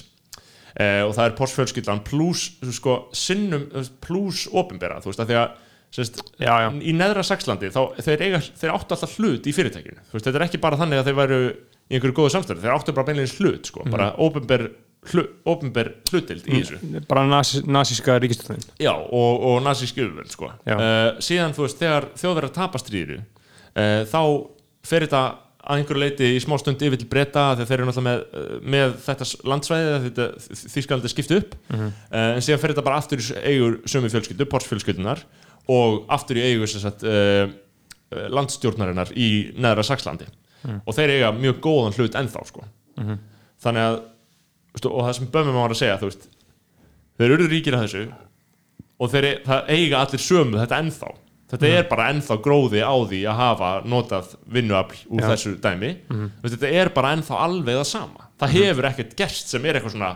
uh, og það er Porsche fjölskyldan plus sko, sinnum þú veist, plus opinbera þú veist, að því að sérst, já, já, í neðra Saxlandi þá þeir, eiga, þeir áttu alltaf hlut í fyrirtækinu. Veist, þetta er ekki bara þannig að þeir væru í einhverju góðu samstöðu, þeir áttu bara beinleins hlut sko, bara opinber, hlu, hlutild í þessu. Bara nasi, nasíska ríkistöðin já, og, og nazísk yfirvöld sko. Uh, síðan þú veist, þegar þjóðverðar tapastríðu uh, þá fer þetta að einhverju leiti í smá stund yfir til breyta þegar þeir eru náttúrulega með, uh, með þetta landsvæði þetta þýskalandi skiptu upp. Uh, en síðan fer þetta bara aftur í eigur sömu fjölskyldu, Porsche fjölskyldunar og aftur í eigu sem sagt, uh, landstjórnarinnar í neðra Saxlandi. Og þeir eiga mjög góðan hlut ennþá sko. þannig að og það sem bömmum var að segja veist, þeir eru ríkir að þessu og þeir, það eiga allir sömu þetta ennþá þetta er bara ennþá gróði á því að hafa notað vinnuafl úr Já. þessu dæmi. Veist, þetta er bara ennþá alveg það sama. Það hefur ekkert gerst sem er eitthvað svona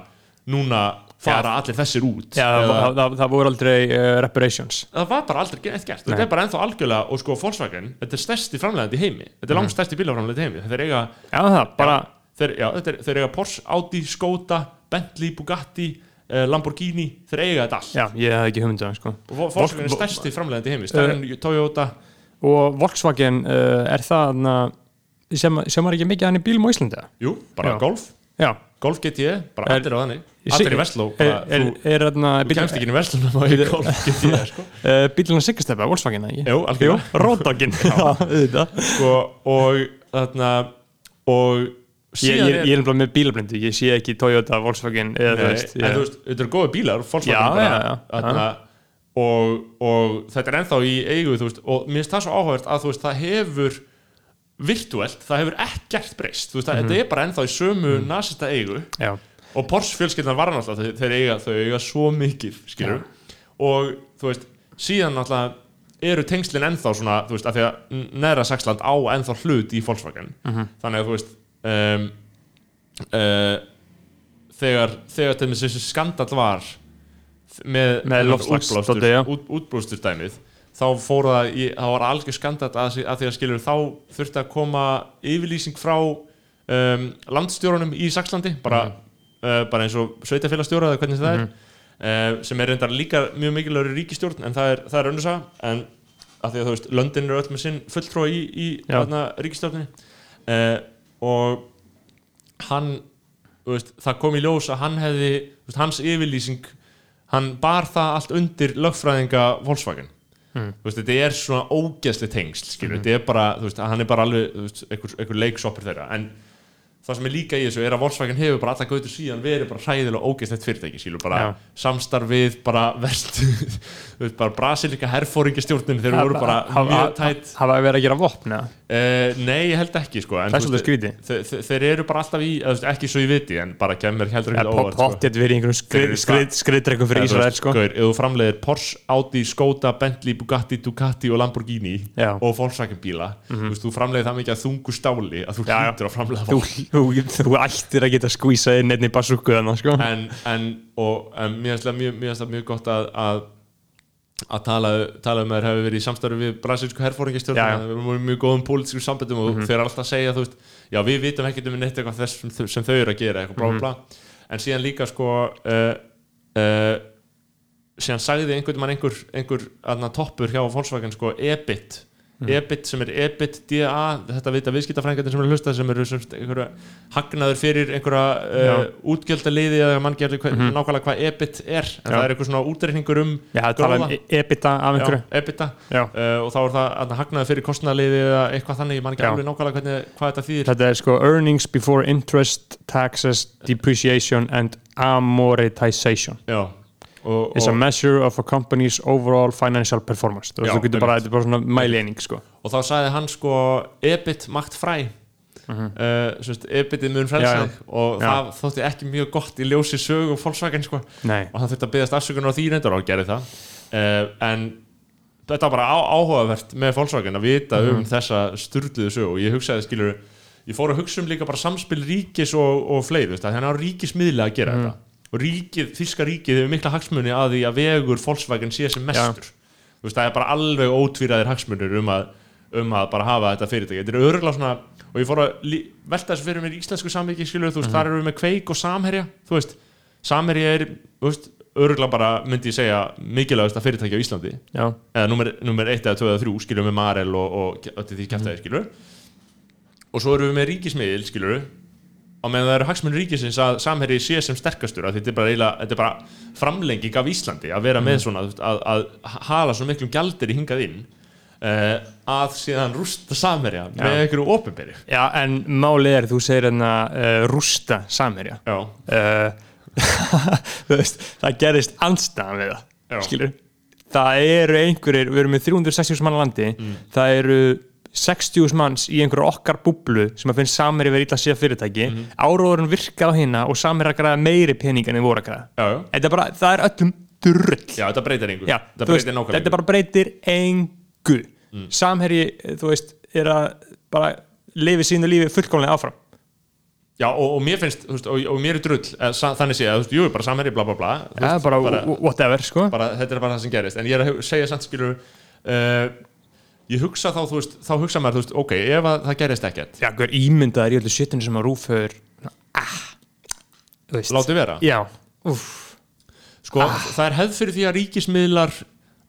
núna fara allir þessir út það, Eða- það, það, það voru aldrei uh, reparations. Það var bara aldrei gert gert. Nei. þetta er bara ennþá algjörlega og sko Volkswagen þetta er stærsti framlegandi heimi. Þetta er langt stærsti bílaframlegandi heimi. Þeir eiga, Já, það, bara, þeir, já, þetta er, þeir eiga Porsche, Audi, Skoda Bentley, Bugatti, Lamborghini þeir eiga þetta allt já, ég hef ekki hugmyndað sko. og Vo- Volkswagen er stærsti framlegandi í heimi stærri en Toyota Og Volkswagen, uh, er það na, sem, sem var ekki mikið hann í bílum á Íslandi? jú, bara Já. Golf, Já, Golf GT bara Er- allir á þannig allir í Vestló er, er, þú, er, er, kemst ekki inn í Vestló nema í Golf GT sko. uh, bílun að sigasteppa, Volkswagen, ekki? jú, algjörlega auðvitað sko, og þarna og Ég, ég, ég er nefnilega með bílablindi, ég sé ekki Toyota, Volkswagen eða þú Nei, veist, en þú veist, þetta eru góði bílar Volkswagen Já, bara, já, já. þarna, og, og þetta er ennþá í eigu þú veist, og mér finnst það svo áhugavert að þú veist, það hefur virtuelt, það hefur ekkert breyst þú veist, Mhm. mm þetta er bara ennþá í sömu mm. nasista eigu já, og Porsche fjölskyldan var náttúrulega þeir eiga, þau eiga svo mikið skilur og þú veist, síðan náttúrulega eru tengslin ennþá svona, þú veist, af því að neðra Saxland á ennþá hlut í Volkswagen Mhm. þannig að þú veist um, uh, þegar þegar til þessi skandal var með, Með já. út, útblásturstæmið þá fór það, í, það var algjör skandal að, að því að skilur þá þurfti að koma yfirlýsing frá um, landstjórunum í Saxlandi bara, uh, bara eins og sveitafélagstjóra eða hvernig það er uh, sem er reyndar líka mjög mikilvægur ríkistjórn en það er, það er önnursa en að því að þú veist, London eru öll með sinn fulltrúa í, í ríkistjórninni uh, og hann veist, það kom í ljós að hann hefði veist, hans yfirlýsing hann bar það allt undir lögfræðinga Volkswagen. Mm. veist, þetta er svona ógeðsli tengsl skilur, þetta er bara, hann er bara alveg einhver leiksoppur þeirra. En það sem er líka í þessu er að Volkswagen hefur bara alla gautur síðan verið bara hræðilega ógeðslegt fyrirtæki skilur bara Já. samstarfið bara verst bara brasilika herfóringastjórnin þeir voru bara Hafa- mjög tætt hafa verið að gera vopn eða? Uh, nei, ég held ekki sko en veist, skrítið. þe- þe- Þeir eru bara alltaf í, eða, veist, ekki svo ég viti en bara kemur heldur ekki Eða óvart sko. pottið verið í einhverjum Þeir skrið, eru skrið, skriðdrekum fyrir Eða, veist, sko. Ef þú framleiðir Porsche, Audi, Skoda, Bentley, Bugatti, Ducati og Lamborghini. Mhm. og Volkswagen bíla þú, veist, þú framleiðir það mikið að þungu stáli að þú Þú, ættir að geta skvísað inn einni basúku þannig sko. en, en, og, en mér finnst það mjög, það mjög gott að, að að tala, tala um að þeir hefur verið í samstarfi við já. herfóringastjórn við erum mjög góðum pólitísku sambandum og þeir eru alltaf að segja veist, já við vitum ekkert um neitt eitthvað þess sem, sem þau eru að gera eitthvað blá blá blá en síðan líka sko uh, uh, síðan sagði einhvern mann einhver, einhver annar toppur hjá Volkswagen sko EBIT EBIT sem er EBIT DA þetta vita viðskiptafrængatin sem eru að hlusta sem eru einhverja hagnaður fyrir einhverja uh, útgjaldaliði eða mann gerði hva, nákvæmlega hvað EBIT er en Já. það er eitthvað svona útreikningur um Já, það tala um gróða. ebita af einhverju Já, EBITDA uh, og þá er það hagnaður fyrir kostnæðaliði eða eitthvað þannig, ég man ekki alveg nákvæmlega hvernig, hvað þetta þýðir. Þetta er sko earnings before interest, taxes, depreciation and amortization. Já, og, is a og, measure of a company's overall financial performance Já, þú getur bara, þetta er bara svona mælieining sko. og þá sagði hann sko EBIT magt fræ uh, mun frelsa Mhm. Já, já. þig og Já. það þótti ekki mjög gott í ljósi sögu Volkswagen sko Nei, og hann þurfti að byggðast afsökunar á því reyndar og gerði það uh, en þetta var bara áhugavert með Volkswagen að vita Mhm. um þessa sturluðu sögu og ég hugsaði skilur ég fór að hugsa um líka bara samspil ríkis og, og fleiri, veist, að hann á ríkismiðlega að gera Mhm. þetta og ríkið, þíska ríkið hefur mikla hagsmuni að því að vegur Volkswagen sé sem mestur veist, það er bara alveg ótvíraðir hagsmunir um að, um að bara hafa þetta fyrirtæki þetta er örgulega svona, og ég fór að velta þessu fyrir mér í íslensku samviki skilur, þú veist, þar erum við með kveik og samherja þú veist, samherja er örgulega bara, myndi ég segja mikilvægast að fyrirtæki á Íslandi já, eða nummer, nummer 1 eða 2 eða 3 skilur með Marel og, og öllu því kæftæði skilur og svo erum við með ríkismiðil skilur og meðan það eru hagsmunir ríkisins að samherji sé sem sterkastur þetta er bara, þetta er bara framlenging af Íslandi að vera með svona þú veist, að, að hala svo miklum gjaldir í hingað inn uh, að síðan rústa samherja með einhverju opinberi. Já, en málið er þú segir hérna uh, rústa samherja. Já, uh, veist, það gerist andstæðan við Já. það skilur það eru einhverjir, við erum með 360 mann á landi Mm. það eru 60 manns í einhverju okkar búblu sem að finnst samherji verið illa sé fyrirtæki. Mm. -hmm. áróðurinn virkar á hérna og samherji að græða meiri pening en þið voru að græða. Já, já, þetta er bara, það er öllum drull. Já, þetta breytir einhver Já, þetta veist, breytir Mm. þetta bara breytir engu. Samherji, þú veist, er að bara lifi sínu lífi fullkomlega áfram. Já, og, og mér finnst, veist, og, og mér er drull eh, þannig sé að, þú veist, jú, bara samherji, bla bla bla. Þú ja, veist, bara, whatever, sko. bara, þetta er bara það sem gerist. En ég er að segja samt skilur uh, ég hugsa þá, þú veist, þá hugsa maður, þú veist, ok, ef að það gerist ekkert. Já, hver ímyndaður í öllu shitinu sem að Rúf hefur ah, þú veist. Láti vera, já, uff, sko, það er hefð fyrir því að ríkismiðlar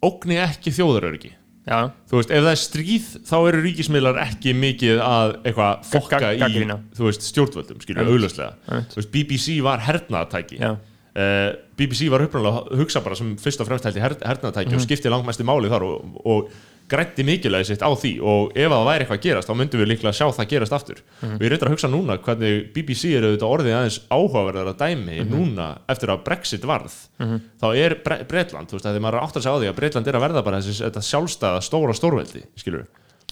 ógni ekki þjóðaröryggi. Já, þú veist, ef það er stríð þá eru ríkismiðlar ekki mikið að eitthvað fokka Gag- í, gagnrýna. þú veist, stjórnvöldum augljóslega, Einmitt. þú veist, BBC var hernaðatæki já, uh, BBC var uppræðanlega að hugsa bara sem fyrst og fremst held í her hernaðatæki Mhm. og skipti langmestu máli þar og, og grætti mikilvægi sitt á því og ef að það væri eitthvað að gerast þá myndum við líklega að sjá það gerast aftur Mhm. við reyndar að hugsa núna hvernig BBC eru auðvitað orðið aðeins áhugaverðar að dæmi Mhm. núna eftir að Brexit varð þá er Bre Bretland, þú veist, þegar maður áttar sig á því að Bretland er að verða bara þessi sjálfstæða stóra stórveldi, skilur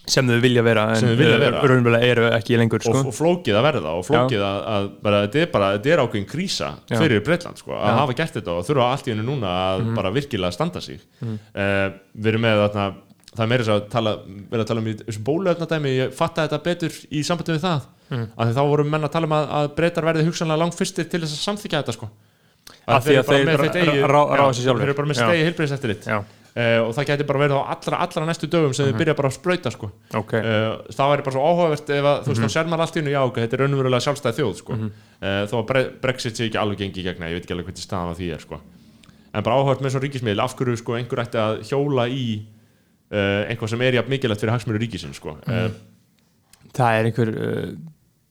sem þau vilja vera en Sem þau vilja vera. raunverulega eru ekki lengur, og, sko og flókið að verða og flókið að, að bara, þetta er bara, þetta er ákveðin krísa Já. fyrir Breitland sko, að Já. Mhm. hafa gert þetta og þurfa allt í hennu núna að bara virkilega standa sig uh, við erum með þarna það er meira þess að tala, að tala um þessu bóluefnadæmi, ég fatta þetta betur í sambandi við það, Mhm. af því þá voru menn að tala um að, að breytar verði hugsanlega langt fyrstir til þess að samþykja þetta sko. Af því að þeir eru bara með stegi heilbreyðs eftir þitt uh, og það gæti bara verið á allra, allra næstu dögum sem þið byrja bara að sprauta sko. Uh, það væri bara svo áhugavert ef að, þú veist, þá sér maður allt í hennu, já, ok, þetta er raunverulega sjálfstæð þjóð, sko, uh, þó að bre Brexit sé ekki alveg gengi í gegna, ég veit ekki alveg hvernig staðan á því er, sko, en bara áhugavert með svo ríkismiðl, af hverju, sko, einhver ætti að hjóla í einhvað sem er jafn mikilvægt fyrir hagsmjöru ríkisins, sko, uh, það er einhver uh,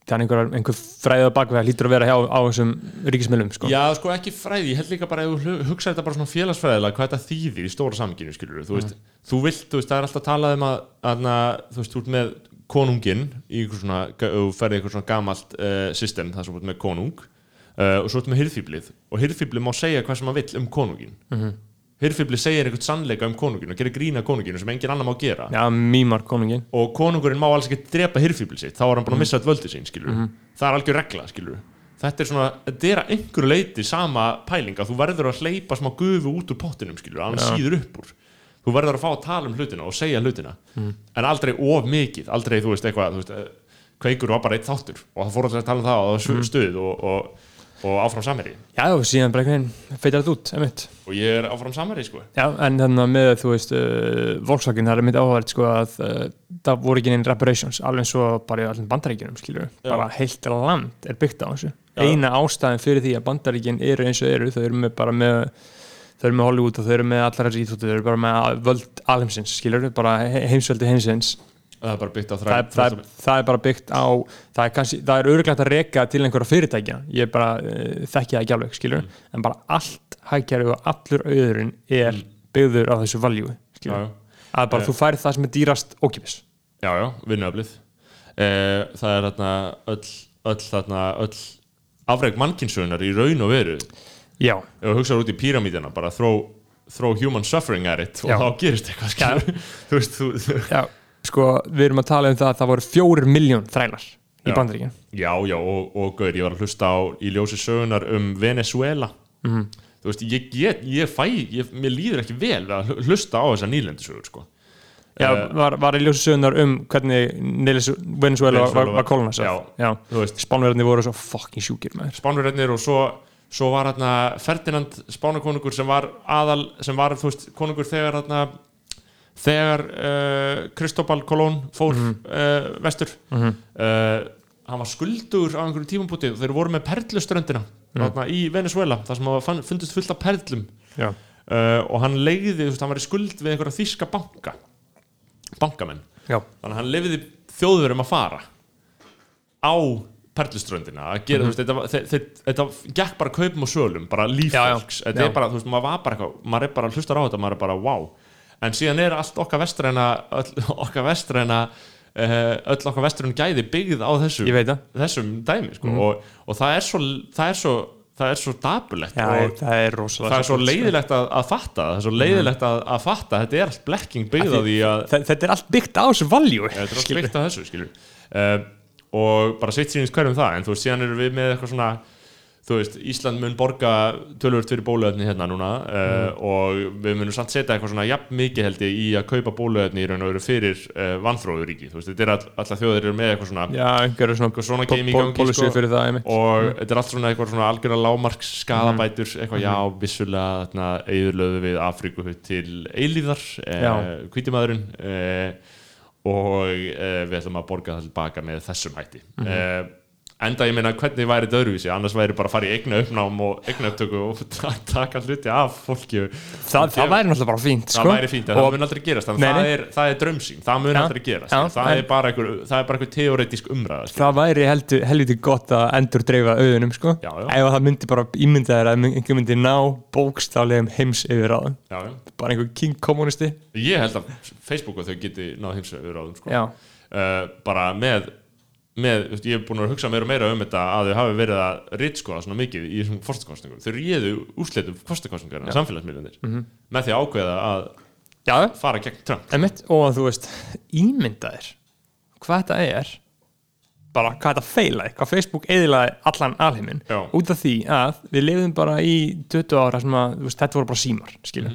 það er einhver, einhver fræðið á bakvega lítur að vera hjá á þessum ríkismilum, sko. Já, sko, ekki fræði, ég held líka bara, ef þú hu- hugsar þetta bara svona félagsfræðilega, hvað þetta þýðir í stóra samkynni, skilur þú veist, þú vilt, þú veist, það er alltaf talað um að, að þú veist, þú ert með konunginn í einhver svona, þú ferði einhver svona gamalt uh, system þar sem þú ert með konung uh, og svo ertu með hirðfýblið og hirðfýblið má segja hvað sem hann vill um konungin mm. -hmm. Hirðfýblið segir einhvern sannleika um konungin og gerir grína konunginu sem engin annar má gera. Já, mýmar konungin og konungurinn má alls ekki drepa hirðfýblið sitt þá er hann búin Mhm. að missa all völdi sín skilur það er algjör regla skilur þetta er svona, þetta er að einhverju leiti sama pæling að þú verður að hleypa smá gufu út úr pottinum skilur, að hann síður upp úr. Þú verður að fá að tala um hlutina og segja hlutina. Mhm. en aldrei of mikið aldrei, þú veist, eitthvað, þú veist eh, kveikur var bara eitt þáttur og það fór alltaf að tala um það Mhm. það stuð og, og, og áfram samherji Já, og síðan bara einhvern veginn feitar þetta út, einmitt og ég er áfram samherji, sko Já, en þannig að með, þú veist, uh, Volkswagen, það er mitt áhverð, sko, að uh, það voru ekki neinn reparations, alveg eins og bara í allir bandaríkjunum, skilur bara heilt land er byggt á þessu. Já. Eina ástæðin fyrir því að bandaríkjun eru eins og eru, þau eru með bara með þau eru með Hollywood og þau eru með allar þessi íþóttu, þau eru bara með völd alheimsins, skilur bara he- heimsveldi heimsins. Það er bara byggt á Það er, þræð það, er, það er bara byggt á, það er kannski, það er öruglægt að reka til einhverja fyrirtækja, ég bara uh, þekki það ekki alveg, skilur, en bara allt hækjari og allur auðurinn er byggður á þessu valjú, já, skilur já. að bara Eh. þú færð það sem er dýrast ókipis já, já, vinnuaflið eh, það er þarna öll, öll þarna öll afreg mannkynsögunar í raun og veru. Já, ef þú hugsaður út í píramídina bara throw, throw human suffering at it og Já. þá gerist eitthvað skilur þú veist, þú, þú, já, sko við erum að tala um það að það voru fjórir miljón þrælar í Já. bandaríkjun já, já, og, og gaur, ég var að hlusta á í ljósi sögunar um Venezuela Mhm. þú veist, ég get, ég fæ ég, mér líður ekki vel að hl- hlusta á þessa nýlendu sögur, sko. Já, Eh, var, var í ljósi sögunar um hvernig Nilis, Venezuela var, var veist, spánverðinni voru svo fucking sjúkir með spánverðarnir og svo svo var hérna Ferdinand spánakonungur sem var aðal sem var þú veist konungur þegar hérna þegar uh, Kristóbal Kolón fór uh, vestur. Mhm. uh, hann var skuldur á einhverjum tímambúti og þeir voru með perluströndina þarna í Venezuela þar sem hafa fann- fundist fullt af perlum. Uh, og hann leiði, hann var í skuld við einhverja þýska banka bankamenn. Já, þannig að hann leiði þjóðurum að fara á perluströndina að gera, þú veist, þetta, gekk bara kaupum og sölum, bara líffólks. Þetta Já. er bara, þú veist, maður var bara eitthvað maður er bara hlustar á þetta, maður er bara, wow en síðan er allt okkar vestræna öll, okkar vestræna uh, öll okkar vestræna gæði byggð á þessu þessum dæmi, sko, og, og það er svo það er svo, það er svo dapulegt já, og það er það er svo sko. leiðilegt að, að fatta það er svo leiðilegt að, að fatta, þetta er allt blekking byggð á því að þetta er allt byggt á þessu valjú Ja, þetta er allt byggt á þessu uh, og bara sitt sínist hverjum það en þú veist, síðan erum við með eitthvað svona þú veist, Ísland mun borga tölvöld fyrir bóluefni hérna núna uh, og við munum samt setja eitthvað svona jafn mikið held ég í að kaupa bóluefni í raun og veru fyrir uh, vanþróðuríki þú veist, þetta er all, alltaf þjóðir eru með eitthvað svona já, einhverju svona, svona policy sko, og þetta er allt svona eitthvað svona algjörða lámarks skadabætur eitthvað já, vissulega þarna eðurlöðu við Afríku til eilíðar eh, hvítimaðurinn eh, og eh, við ætlum að borga það tilbaka með þessum hætti. Mhm. eh, enda ég meina hvernig væri þetta öðruvísi annars væri bara að fara í eigna uppnám og eigna upptöku og ta- taka hluti af fólki það, það væri náttúrulega bara fínt það sko. væri fínt, en það mun aldrei gerast Nei, að það nei. er, það er drömsýn, það mun Já. aldrei gerast Já, það, en- er bara einhver, það er bara einhver teoretísk umræða skilur. það væri helviti gott að endur dreifa auðunum sko. Já, já. ef það myndi bara ímynda þér að einhver myndi ná bókstaflegum heims yfir áðum bara einhver king kommunisti Ég held að Facebook og þau geti náð heimsögur á þeim sko. uh, bara með, með ég hef búin að hugsa meira og meira um þetta að þau hafi verið að ritskoða svona mikið í þessum forstakostningum þau réðu úrslitum forstakostningar samfélagsmiðlunir með því að ákveða að já, fara gegn Trump. Emitt og að þú veist ímynda þér hvað þetta er bara hvað þetta feilaði, hvað Facebook eðilaði allan alheiminn Já. út af því að við lifðum bara í 20 ára sem að veist, þetta voru bara símar skilja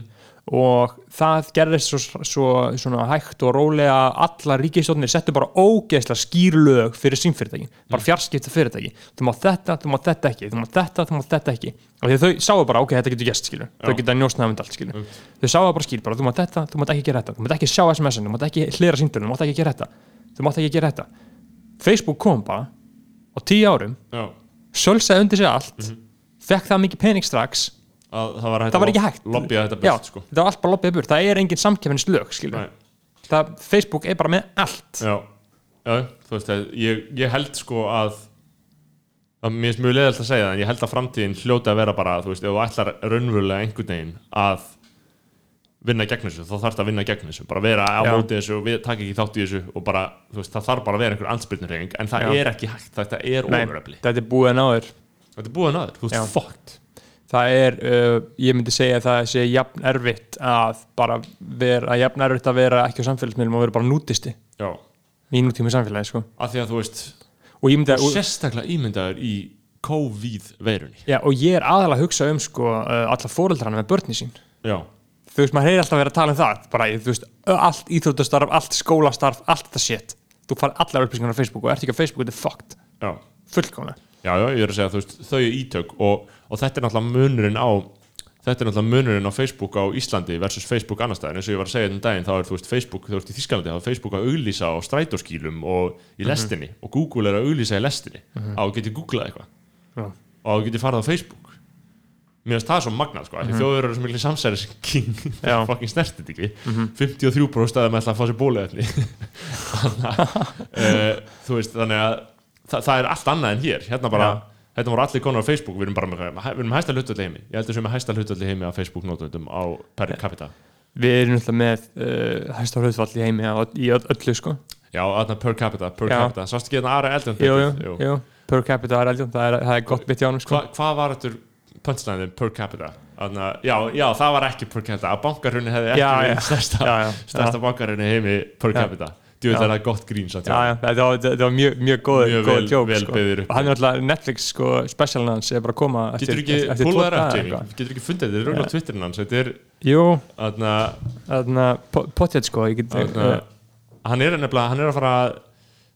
og það gerðist svo, svo svona hægt og rólega alla ríkistofnir settu bara ógeðslega skýr lög fyrir símfyrirtæki, bara fjarskipta fyrirtæki. Þú mátt þetta, þú mátt þetta ekki þú mátt þetta, þú mátt þetta ekki. Og því þau sáu bara, ok, þetta getur gæst þau geta njósnaðum þetta allt skilja þau sáu bara skýr, bara þú mátt þetta, þú mátt ekki gera þetta. Þú mátt ekki sjá SMS-in, þú mátt ekki hlera símtölun þú mátt ekki gera þetta, þú mátt ekki gera þetta. Facebook kom bara á tíu árum, Já. sölsaði undir sig allt fekk það mikið pening strax að það var, hægt það var að ekki hægt. lobbya þetta Já, burt sko. þetta var allt bara lobbið burt, það er engin Nei. það, Facebook er bara með allt. Já, já þú veist að ég, ég held sko að að mér er mjög leiðalt að segja það en ég held að framtíðin hljóti að vera bara þú veist, ef þú ætlar raunverulega einhvern veginn að vinna gegn þessu, þá þarf það að vinna gegn þessu. Bara vera á móti þessu og við taka ekki þátt í þessu og bara, þú veist, það þarf bara að vera einhver ansbyrnureying, en það Já. er ekki hægt. Þetta er ofuröfli, þetta er búið að náður. Þetta er búið að náður. Þú veist, fokkt það er, uh, ég myndi segja að það sé jafn erfitt að bara vera, jafn erfitt að vera ekki á samfélagsmiðlum og vera bara nútisti já, í nútíma samfélagi sko. af því að þú veist og ég myndi að, sérstaklega ímyndaður í COVID-veirunni. Já, og ég er aðalega að hugsa um sko, uh, alla fóreldrana með börni sín. Já, þú veist, maður heyri alltaf verið að tala um það bara, þú veist, allt íþróttastarf, allt skólastarf allt þetta shit, þú fær allar upplýsingar á Facebook og ert ekki á Facebook, þetta er fucked. Já, fullkomlega, já, já, ég er að segja þú veist, þau er ítök og, og þetta er náttúrulega munurinn á þetta er náttúrulega munurinn á Facebook á Íslandi versus Facebook annar staðar, eins og ég var að segja þetta um daginn þá er þú veist Facebook, þú veist í Þískalandi þá er Facebook að auglýsa á strætóskýlum og í lestinni og Google er að auglýsa í lestinni. Á að geti googlað eitthvað? Já. og að geti farið á Facebook? Mér finnst það svo magnað sko, mm -hmm. þjóður eru svo miklu samsæris king, það er fucking snertið ekki 53% staðum ætla að fá sér bóluefni. Þannig að að það, það er allt annað en hér, hérna bara Já. Þetta voru allir konar á Facebook, við erum bara með, við erum með hæsta hlutalli heimi. Ég heldur sem með hæsta hlutalli heimi á Facebook nótundum á per capita. við erum náttúrulega með uh, hæsta hlutfall í heimi á- í öll- öllu sko Já, þarna per capita, per Já. capita. Sástu ekki þarna aðra eldum? jú, jú, jú, per capita er eldjón, það er, það er gott bit í ánum sko Hva, hvað var þetta punchline per capita? Þarna, já, já, það var ekki per capita. Að bankarunni hefði ekki verið stærsta, stærsta bankarunni heimi per capita. Þú veit það er gott grín samt. já, já, þetta var, þetta var mjög, mjög góð, Mjög vel- joke vel sko. byggður upp. og hann er alltaf Netflix sko, specialin hans er bara að koma Getur ekki, tvo upp, daga Jamie? Getur ekki fundið þetta? Þetta er rauðlega Twitterin hans. Þetta er, jú, þarna, þarna, pottet sko get, þarna, uh, hann er nefnilega, hann er að fara,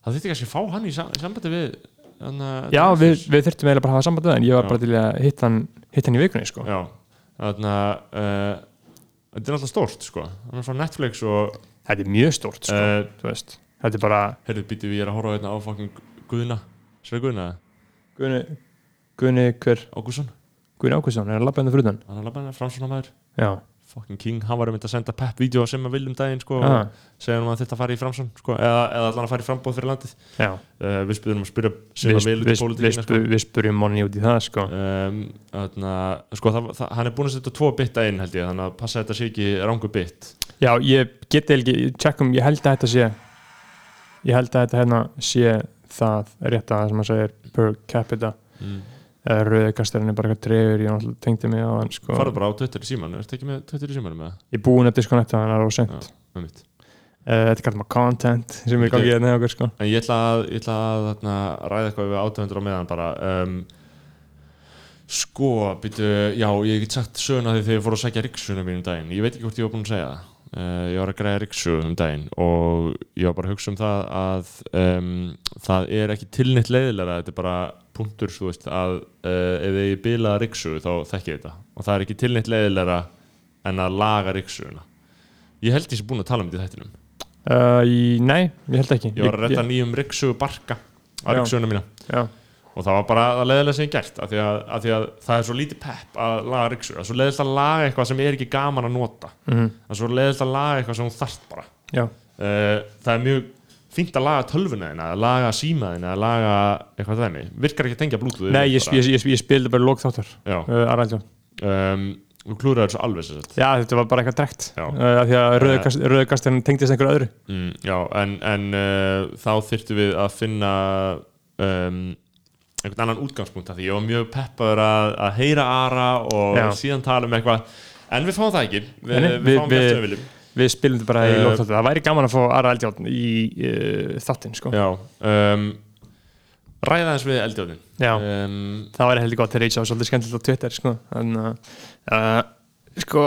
það þurfti kannski að fá hann í sam- sambandi við, þarna, já, við, við þurftum eiginlega bara að hafa samband við hann ég var Já. bara til að hitta hann, hitta hann í vikunni sko. Já, þarna uh, Þetta er alltaf stórt sko Hann er frá Netflix og þetta er mjög stórt sko, uh, þú veist. Þetta er bara Herðu, við ég er að horfa hérna á fucking Guðna. Sveir Guðna, Guðni, Guðni hver? Ágússon Guðni Ákvæmsson, er hann labbað henni frutan Hann er labbaðina, framsvona maður já, Fucking king, hann var um þetta að senda pepp-vídeó sem að viljum daginn sko Ah. og segja hann að þetta fari í framsvon sko eða, eða allan að fara í frambóð fyrir landið uh, Við spyrum að spyrja sem að vel út í pólitíkina sko við, spurjum monni út í það sko. um, þarna, sko það, það, hann er búin að setja tvo bitta inn held ég þannig að passa að þetta sé ekki rángu bitt já, ég geti ekki, tjekkum ég held að þetta sé ég held að þetta hérna sé það rétt að það sem að segja per capita mm. Eða rauðikastarinn er bara eitthvað trefur ég tengdi mig á hann sko. Farðu bara á Twitter í síman, ertu ekki með Twitter í símanum með það? ég er búinn að disconnecta hann er Já, með mitt uh, þetta kallar maður content sem er í gangi hérna okkur sko. En ég ætla að, ég ætla að þarna, ræða eitthvað við átöfundur á meðan bara um, Sko, býtu, já, ég get sagt söguna þegar ég fór að sækja riksunum mín um daginn Ég veit ekki hvort ég var búinn að segja það Ég var að græða riksu um daginn og ég var bara að hugsa um það að um, það er ekki tilnitt leiðilega þetta er bara punktur, veist, að uh, ef ég bilaða riksu þá þekki ég þetta. Og það er ekki tilnitt leiðilega en að laga riksuna Ég held ég sé búinn að tala um þetta í þættinum. Uh, nei, ég held ekki. Ég var að retta nýjum riksu barka á riksuna mína. Já, og það var bara að leiðilega sem ég gert af því að, af því að það er svo lítið pepp að laga riksu það er svo leiðilega að laga eitthvað sem er ekki gaman að nota. Mm það er svo leiðilega að laga eitthvað sem þú þarft bara. Uh, það er mjög fínt að laga tölvuna þína að laga símaðina að laga eitthvað þenni virkar ekki að tengja blútuð nei, ég, ég, ég, ég spildi bara lók þáttar já, uh, Araldjón um, þú klúraður svo alveg sér Já, þetta var bara eitthvað drekt uh, af því að rauðkastarinn tengdist einhverju öðru. Mm, já, en, en þá þyrftum við að finna um, einhvern annan útgangspunkt af því ég var mjög peppaður að, að heyra Ara og Já. síðan tala um eitthvað en við fáum það ekki við, Nei, við, við- fáum við- við, við Við spilum þetta bara í Uh, lók þáttar Það væri gaman að fá Ara Eldjón í uh, þáttinn sko. já, um, ræða eins við eldjóðin Já. um, Það væri heldur gott að reysa á svolítið skemmtilegt á Twitter sko. en uh, sko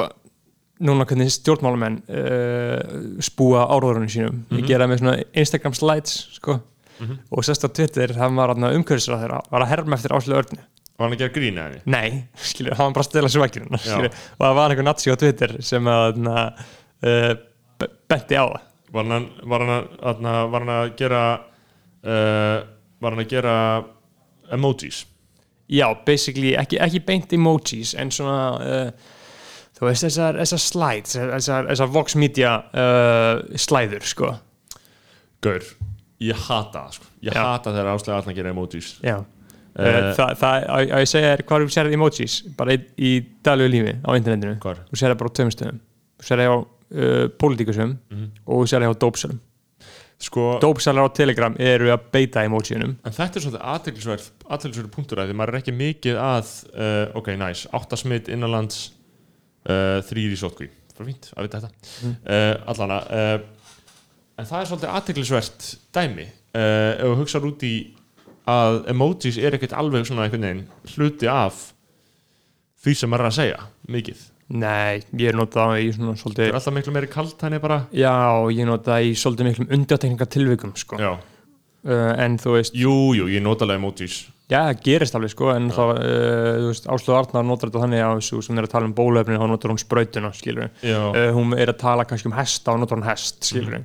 núna hvernig stjórnmálamenn uh, spúa áróðurinn sínum mm Mhm. gera með svona Instagram slides sko. Mhm. og sérst á Twitter það var umhverfisra þeirra var að herma eftir áslu örni var hann að gera grína henni? Nei, skilur, hann var bara að stela Já. skilur, og það var einhver nazi á Twitter sem að uh, be- benti á það. Var hann, var hann, að, var hann að gera uh, var hann að gera emojis? Já, basically, ekki, ekki beint emojis en svona uh, þú veist þessar, þessar slides þessar, þessar Vox Media uh, slæður, sko. Gaur, ég hata það sko. ég Já. hata þegar áslega alltaf gera emojis Já Eh, uh, það, það, að að ég segja þér hvað þú sérð emojis bara í, í daglegu lífi á internetinu hvar? þú sér það bara á tveim stöðum þú sér það hjá uh, pólitíkusum Mhm. og þú sér það hjá dópsalum sko, dópsalar á Telegram eru að beita emojiunum en þetta er aðteglisverð aðteglisverð punktur að því maður er ekki mikið að uh, ok, nice, áttasmitt innanlands uh, þrýr í sótkví fyrir fínt að vita þetta Mm. allana en það er svolítið aðteglisvert dæmi uh, ef þú hugsar út í að emojis er ekkert alveg svona einhvern veginn hluti af því sem maður er að segja mikið. Nei, ég er notað í svona það svolítið er alltaf miklu meiri kalt henni bara. Já, ég nota í svolítið miklum undirtekninga tilvikum sko. já. uh, en þú veist, jú, jú, ég nota alveg emojis. Já, það gerist alveg sko, en þá, uh, þú veist, Áslöð Arnar notar þetta þannig á þessu sem er að tala um bólöfni þá notar hún sprautuna, skilur já, uh, hún er að tala kannski um hesta og notar hún hest, skilur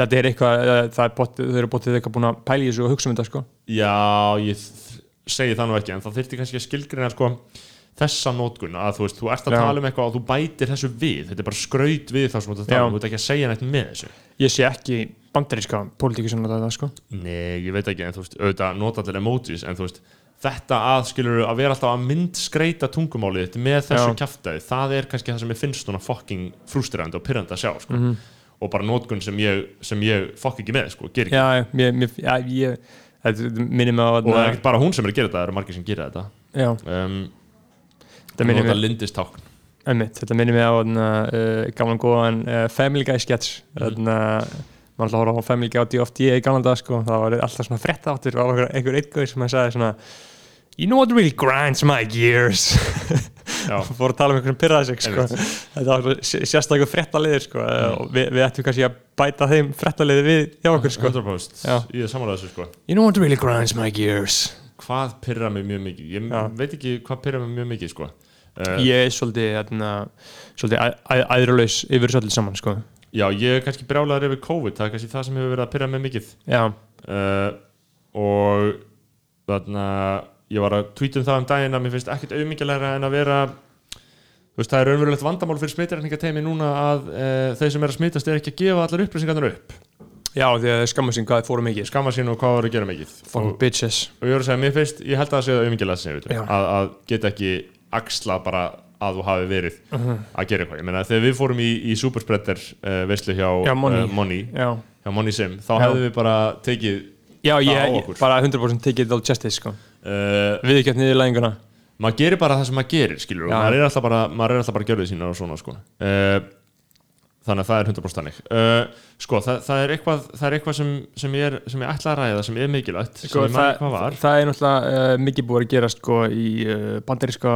þetta er eitthvað, þau eru bóttið eitthvað búin að pæla í þessu og hugsa um þetta sko. Já, ég segi það nú ekki en það þyrfti kannski að skilgreina sko, þessa nótkun að þú veist, þú ert að Já. tala um eitthvað og þú bætir þessu við þetta er bara skraut við það sem þú ert að tala um þú ert ekki að segja neitt með þessu ég sé ekki bandaríska pólitíki sem þetta sko. Nei, ég veit ekki, en þú veist, auðvitað nota allir emojis, en þú veist þetta að skilur að vera alltaf að mynd skreita tungumálið með þessu Já. kjaftaði það er kannski það sem ég finnst svona fucking frústrandi og pyrrandi að sjá sko. Mhm. Og bara nótkun sem ég, sem ég fokk ekki með, sko, ger ekki. Já, mér, mér, já, ég þetta minnir mig á og það er ekkert bara hún sem er að gera þetta, það eru margir sem gera þetta. Já, um, þetta minnir mig lindistákn Einmitt, þetta minnir mig á uh, gamlan góðan uh, Family Guy sketch. Mhm. þannig að maður alltaf horfa á Family Guy á DFD í gamlan dag sko, það var alltaf svona frétta áttur og einhver, einhver eitthvað sem hann sagði svona You know what really grinds my gears Já. og fór að tala um einhvern pyrraði sig sko. þetta var sérstaklega fréttaliðir sko, Mm. og við, við ættum kannski að bæta þeim fréttaliði við hjá okkur sko. 100% Já. ég er samanlega þessu sko You know what really grinds my gears hvað pyrra mig mjög mikið ég Já. veit ekki hvað pyrra mig mjög mikið sko uh, Ég er svolítið, hérna, svolítið æ- æ- æðrulaus yfir þessu öllu saman sko. já ég er kannski brjálaður yfir COVID það er kannski það sem hefur verið að pyrra mig mikið Já, uh, og þarna ég var að tweeta um það um daginn að mér finnst ekkert auðmikið en að vera veist það er raunverulegt vandamál fyrir smittarreiningateimi núna að uh, þeir sem er að smittast er ekki að gefa allar upplýsingarnar upp já því að skamma sín hvað þið fóru mikið skamma sín og hvað var að gera mikið Fucking bitches og ég voru að segja, mér finnst, ég held að það sé það auðmikið sem ég veit Já. að, að geta ekki axla bara að þú hafi verið Mhm. að gera eitthvað, ég meina þegar við fórum í, í superspreader uh, veislu hjá Já, Money. uh, Money, Já, hjá Money Sim þá Já. hefðum við bara tekið já ég, bara 100% tekið á justice sko. Uh, Við ekki niður læginguna maður gerir bara það sem maður gerir skilur, og maður er alltaf bara, maður er alltaf bara gjörðið sína og svona sko. uh, þannig að það er 100% þannig uh, sko, það, það er eitthvað, það er eitthvað sem, sem, ég er, sem ég ætla að ræða sem er mikilvægt sem sko, maður það, hvað var það er náttúrulega mikið búið að gera sko, í bandaríska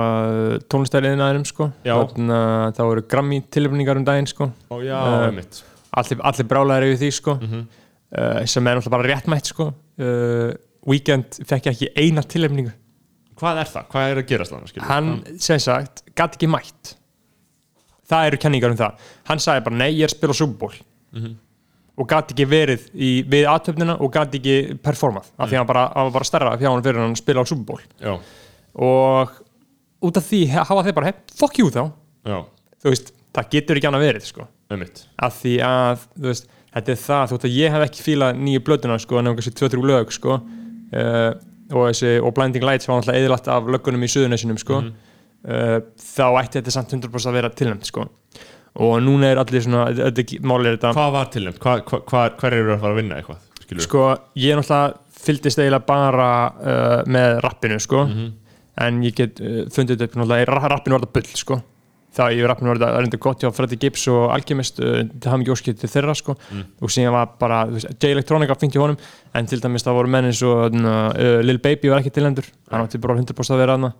tónlistæriðinaðinum sko. Já. Þannig að það voru Grammy tilöfningar um daginn sko. og já, Eh, allir, allir brálaðir yfir því sko. Mhm. uh, sem er náttúrulega bara réttmætt sko. Weekend fekk ekki eina tilöfningu hvað er það, hvað er að þannig skilur hann sem sagt gæti ekki mætt. Það eru kenningar um það. Hann sagði bara nei ég er að spila Super Bowl. Mhm. og gæti ekki verið í, við aðtöfnina og gæti ekki performað af því að hann bara, hann var bara því að hann fyrir hann að spila á Super Bowl. Já, og út af því hafa þeir bara hey, fuck you þá já, þú veist, það getur ekki annað verið sko. af því að þú veist, þetta er það, þú veist að ég hef ekki fílað nýju blötuna sko, en kannski 2-3 lög sko, uh, og, þessi, og Blinding Lights var náttúrulega eðlætt af löggunum í suðunesinum sko, uh, þá ætti þetta samt 100% að vera tilnæmt sko. og núna er allir svona er- málið er þetta hvað var tilnæmt, hva, hva, hva, hver eru að fara að vinna eitthvað skilur sko, ég náttúrulega fylgdist eiginlega bara uh, með rappinu sko, en ég get fundið upp náttúrulega, ra- rappinu var þetta bull sko þá í rappinu var þetta reynda gott hjá Freddy Gibbs og Alchemist uh, til hafði ekki óskil til þeirra sko. Og síðan var bara, J-Electronica fengt í honum en til dæmis það voru menn eins og uh, Lil Baby var ekki tilnæmdur hann átti bara 100% að vera aðna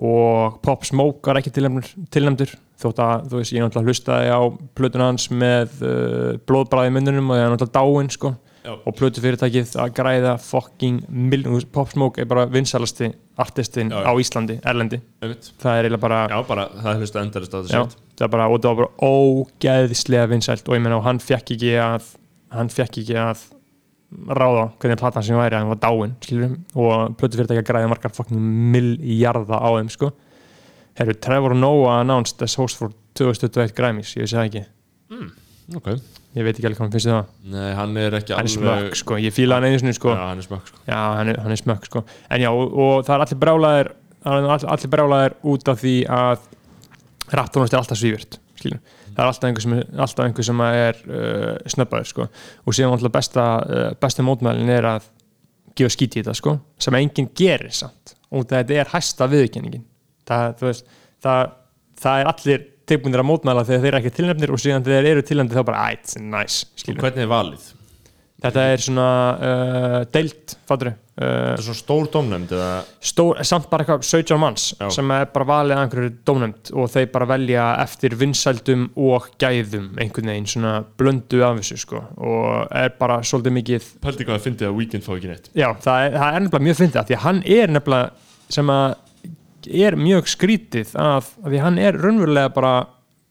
og Pop Smoke var ekki tilnæmdur, þótt að, þú veist, ég náttúrulega hlustaði á plötun hans með uh, blóðbræði myndunum og það er náttúrulega dáin sko Já. og plötu fyrirtækið að græða fucking miljón, Pop Smoke er bara vinsalasti artistinn Já, já. á Íslandi, Erlendi. Það er eiginlega bara já, bara, það er hlustu endarist á Já, þessu það er bara, og það var bara ógeðslega vinsælt og ég meina og hann fekk ekki að hann fekk ekki að ráða hvernig platan sem væri að hann var dáin skilur og plötu fyrirtæki að græða margar fucking milljarða á þeim sko. Herru, Trevor Noah announced as host for 2021 Grammys, ég vissi það ekki ok, ég veit ekki alveg hvað hann finnst það. Nei, hann er ekki hann er alveg smökk sko, ég fíla hann einu sinni sko. Já, hann er smökk sko. Já, hann er, hann er smökk sko. En já, og, og það er allir brálaðir all, allir brálaðir út af því að rapptónust er alltaf svífirt skilur. það er alltaf einhver sem, alltaf einhver sem er uh, snöbbaður sko. og síðan alltaf besta, uh, besta mótmælin er að gefa skít í þetta sko, sem enginn gerir samt. Og þetta er hæsta viðkenningin það, veist, það, það er allir tilbúinir að mótmæla þegar þeir eru ekki tilnefnir og síðan þegar þeir eru tilnefnir þá bara æt, nice, skilur. Hvernig er valið? þetta er svona uh, deilt, fattur uh, Það er svona stór dómnefnd eða stór, samt bara eitthvað 17 manns Já. sem er bara valið að einhverju dómnefnd og þeir bara velja eftir vinsældum og gæðum einhvern veginn svona blöndu af þessu sko og er bara svolítið mikið Pældi hvað að fyndi að Weekend fá ekki neitt já, það er, það er nefnilega mjög fyndið af því að hann er nefnilega sem að er mjög skrítið að, að því hann er raunverulega bara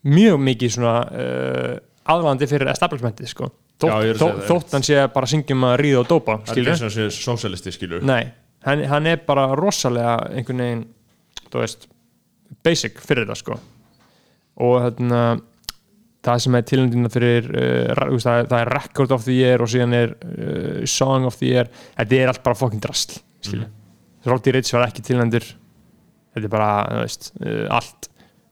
mjög mikið svona uh, aðlandi fyrir establishmentið sko. Þótt, þó, þótt hann sé bara að syngjum að ríða og dópa Það er skilur ekki hann sé sósalisti skilur Nei, hann, hann er bara rosalega einhvern veginn þú veist, basic fyrir þetta sko. Og þarna það sem er tilnændina fyrir uh, það, það er record of the year og síðan er uh, song of the year. Þetta er allt bara fucking drasl skilju mm. Roddy Rich var ekki tilnændur þetta er bara, þú veist, uh, allt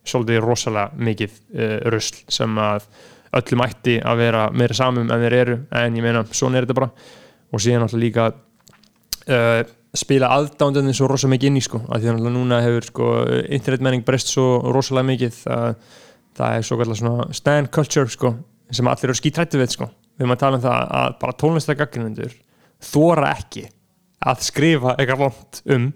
svolítið rosalega mikið uh, rusl sem að öllum ætti að vera meira samum en þeir eru. En ég meina, svona er þetta bara. Og síðan alltaf líka uh, spila aðdándandi svo rosalega mikið inn í sko, af því að núna hefur sko, internetmenning breyst svo rosalega mikið að það er svo kallar svona stand culture sko, sem allir eru skítrættu við sko, við erum að tala um það að bara tónlislega gaggrinundur þóra ekki að skrifa eitthvað vond um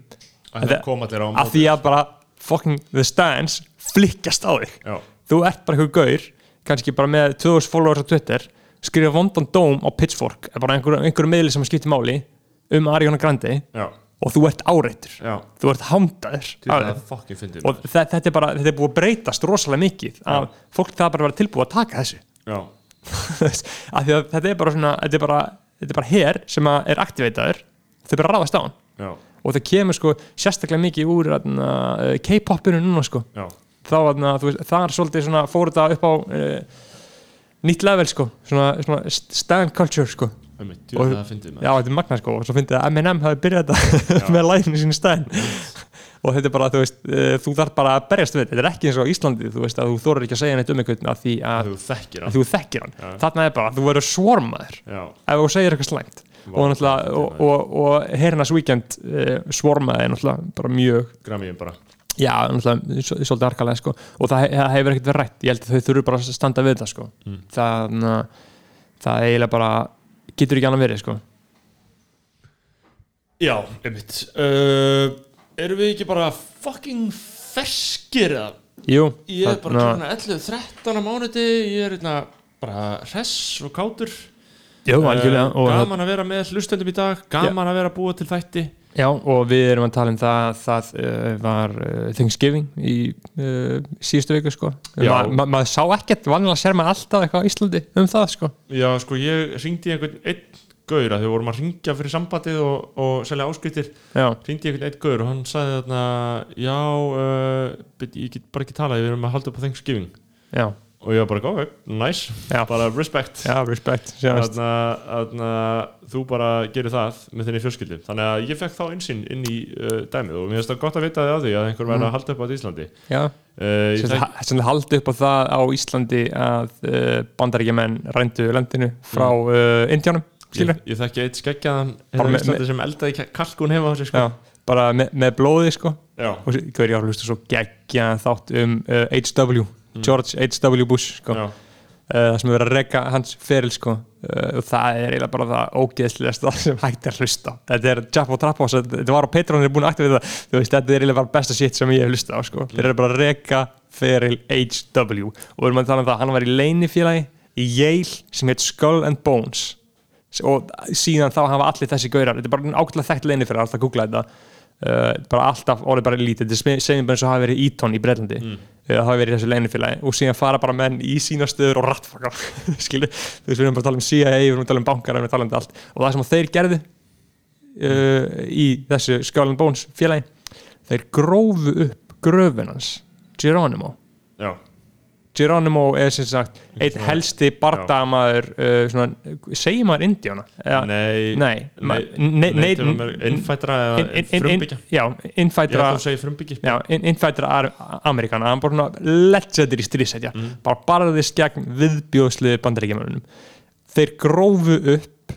að það koma allir á að því að bara fucking the stands flikkast á þig. Já, þú ert bara eitthvað gaur kannski bara með 2000 followers á Twitter skrifa vondan dóm á Pitchfork eða bara einhverju einhver miðli sem skiptir máli um Ariana Grande já, og þú ert áreittur. Já. Þú ert hamdaður og þe- þetta er bara, þetta er búið að breytast rosalega mikið að fólk það bara að vera tilbúið að taka þessu. Því að þetta er bara svona þetta er bara, þetta er bara her sem að er aktiveitaður þau bara ráðast á hann og það kemur sko sérstaklega mikið úr uh, K-popinu núna sko. Þá þú veist, það er svolítið svona fór þetta upp á uh, nýtt level sko, svona, svona stand culture sko, Einmitt, Og- það já þetta er magna sko. Og svo fyndið að M&M hafi byrjað þetta með læginu sínu stand og þetta er bara, þú veist, uh, þú þarf bara að berjast við, þetta. Er ekki eins og Íslandi þú veist að þú þorir ekki að segja neitt um einhvern að því að, Þú þekkir að hann. þú þekkir hann. Já. þarna er bara, þú verður svormaður ef þú segir eitthvað slæmt og, og, og, og Hernas Weekend uh, svormaði er náttúrulega bara mjög græmiðin bara Já, svolítið harkalega sko. og það, það hefur ekkert verið rætt ég held að þau þurfu bara að standa við það sko. Mm. það, na, það eiginlega bara getur ekki annað verið sko. Já, einmitt uh, Erum við ekki bara fucking ferskir eða? Jú, Ég er bara þarna- klokkan 11-13 á mánuði Ég er hérna bara hress og kátur Jú, algjörlega Uh, og, Gaman að vera með hlustendum í dag Gaman að vera að búa til þætti. Já, og við erum að tala um það að það uh, var uh, Thanksgiving í uh, síðustu viku sko. Ma, ma, maður sá ekkert, vanlega sér maður alltaf eitthvað á Íslandi um það sko. Já, sko, ég ringdi í einhvern einn gaur að þau vorum að ringja fyrir sambandið og, og selja áskriftir. Já, ringdi í einhvern einn gaur og hann sagði þarna já, ég get bara ekki talað við erum að halda upp á Thanksgiving. Já, og ég var bara, ok, nice. Já. bara respect. Já, respect. Þarna, þarna, þú bara gerir það með þinni fjölskyldi þannig að ég fekk þá einsinn inn í uh, dæmið og mér finnst það gott að vita þið að því að einhver verði að halda upp á Íslandi. Já, uh, sem þekk, það haldi upp á það á Íslandi að uh, bandaríkjumenn rændu landinu frá uh, Indjánum skilur ég, ég þekki eitt skeggjaðan hérna með- Íslandi sem eldaði kalkun heima á sig sko. Bara með, með blóði sko. Og er að hlusta svo geggja þátt um uh, H.W. George H.W. Bush sko. Uh, það sem er verið að reka hans feril sko. uh, og það er eiginlega bara það ógeðslegasta sem hægt er að hlusta þetta er Japp og Trappos, þetta var á Patreon það, þetta er eiginlega bara besta shit sem ég hef hlusta á, sko, þeir eru bara að reka feril H.W. og við erum að tala um það, hann var í leinifélagi í Yale sem heit Skull and Bones og síðan þá hafa allir þessi gaurar, þetta er bara ákveðlega þekkt leinifélag, alltaf að googla þetta uh, bara alltaf, orðið bara lítið þetta er segjum bara eins og hafi verið Eton í Breitlandi mm. Það hafi verið í þessu leinifélagi og síðan fara bara menn í sína stöður og rattfaka skilu, þú veist, við erum bara að tala um CIA við erum að tala um bankar, við erum að tala um allt. Og það sem þeir gerðu uh, í þessu Skull and Bones félagi þeir grófu upp gröfin hans Geronimo. Já. Geronimo er sem sagt einn helsti bardamaður uh, svona, segir maður Indiána? Nei, Nei, nei, nei- innfættra frumbyggja. Já, frumbyggja. Já, inn- innfættra Amerikana hann bara svona legendary stríðsetja Mm. bara barðist gegn viðbjóðslu bandaríkjamönnum þeir grófu upp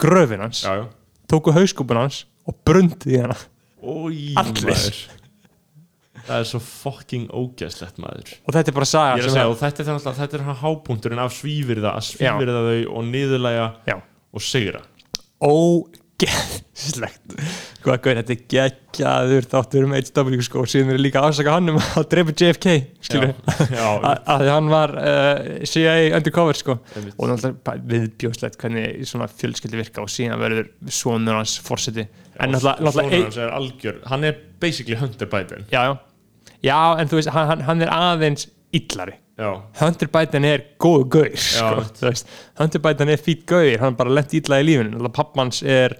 gröfin hans Já, já. tóku hauskúpun hans og brundi í hana. Ói, Allir. Það er svo fucking ógeðslegt maður. Og þetta er bara saga er að segja, þetta er þannig að þetta er hann hápunkturinn af svífyrða að svífyrða þau og niðurlæga Já. og sigra. Ógeðslegt. Hvað gauð, þetta? Er geggjaður þáttur um HW sko og síðan er líka afsaka hann um að drepa JFK skilur, að hann var uh, CIA undercover sko. Einmitt. og náttúrulega viðbjóðslegt hvernig svona fjölskyldi virka og síðan verður sonur hans fórseti en náttúrulega, Sonur náttúrulega hans er algjör Hann er basically Hunter Biden. Já, já, já, en þú veist hann, hann- er aðeins illari. Hunter Biden er góðu gaur sko. Hunter Biden er fýtt gaur hann bara lent ítla í lífinu. Pappans er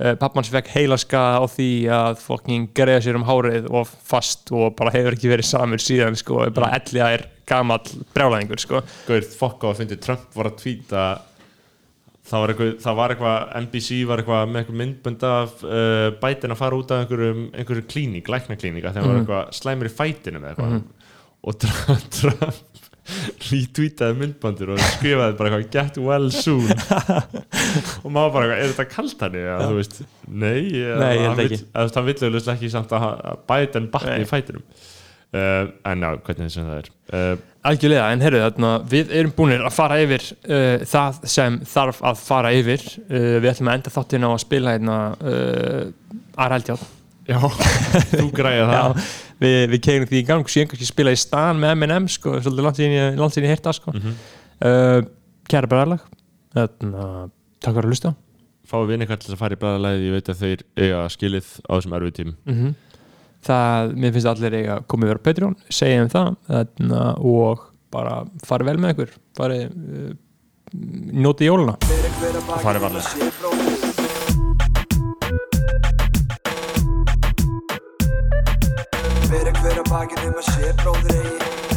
uh, pappans fekk heilaska á því að fokking greiða sér um hárið og fast og bara hefur ekki verið samur síðan sko, bara elliða er gamall brjálæðingur sko. Gaur, fokk á að fyndi Trump var að tvíta það var eitthvað, það var eitthvað NBC var eitthvað með eitthvað myndbönd af uh, Biden að fara út af einhverjum, einhverjum klíník, læknaklíník að þegar var eitthvað slæmur í fætinu með eitthvað. Og Trump, retweetaði myndbandur og skrifaði bara eitthvað get well soon. Og maður bara eitthvað, er þetta kalt hann eða þú veist, nei, Nei, hann vill- auðvitað ekki samt að batni Nei. í fætinum uh, en já, hvernig sem það er. Uh, algjörlega, en heyrðu þarna við erum búinir að fara yfir uh, það sem þarf að fara yfir. Uh, við ætlum að enda þáttin á að spila hérna uh, Araldjátt já, þú græði það. Já, við, við kegum því í gang síðan kannski spila í stan með M&M sko, svolítið langt síðan ég heyrta sko. uh, Kæra bræðarlag takk fyrir að hlusta. Fáið vinni eitthvað til að fara í blæðalæði ég veit að þeir eiga skilið á þessum erfið tím mm Það, mér finnst allir eiga að koma yfir á Patreon segja um það þarna, og bara fara vel með ykkur. Fari uh, noti jóluna að farið nema varlega. Fyrir hver að baki nema sé bróðir eigi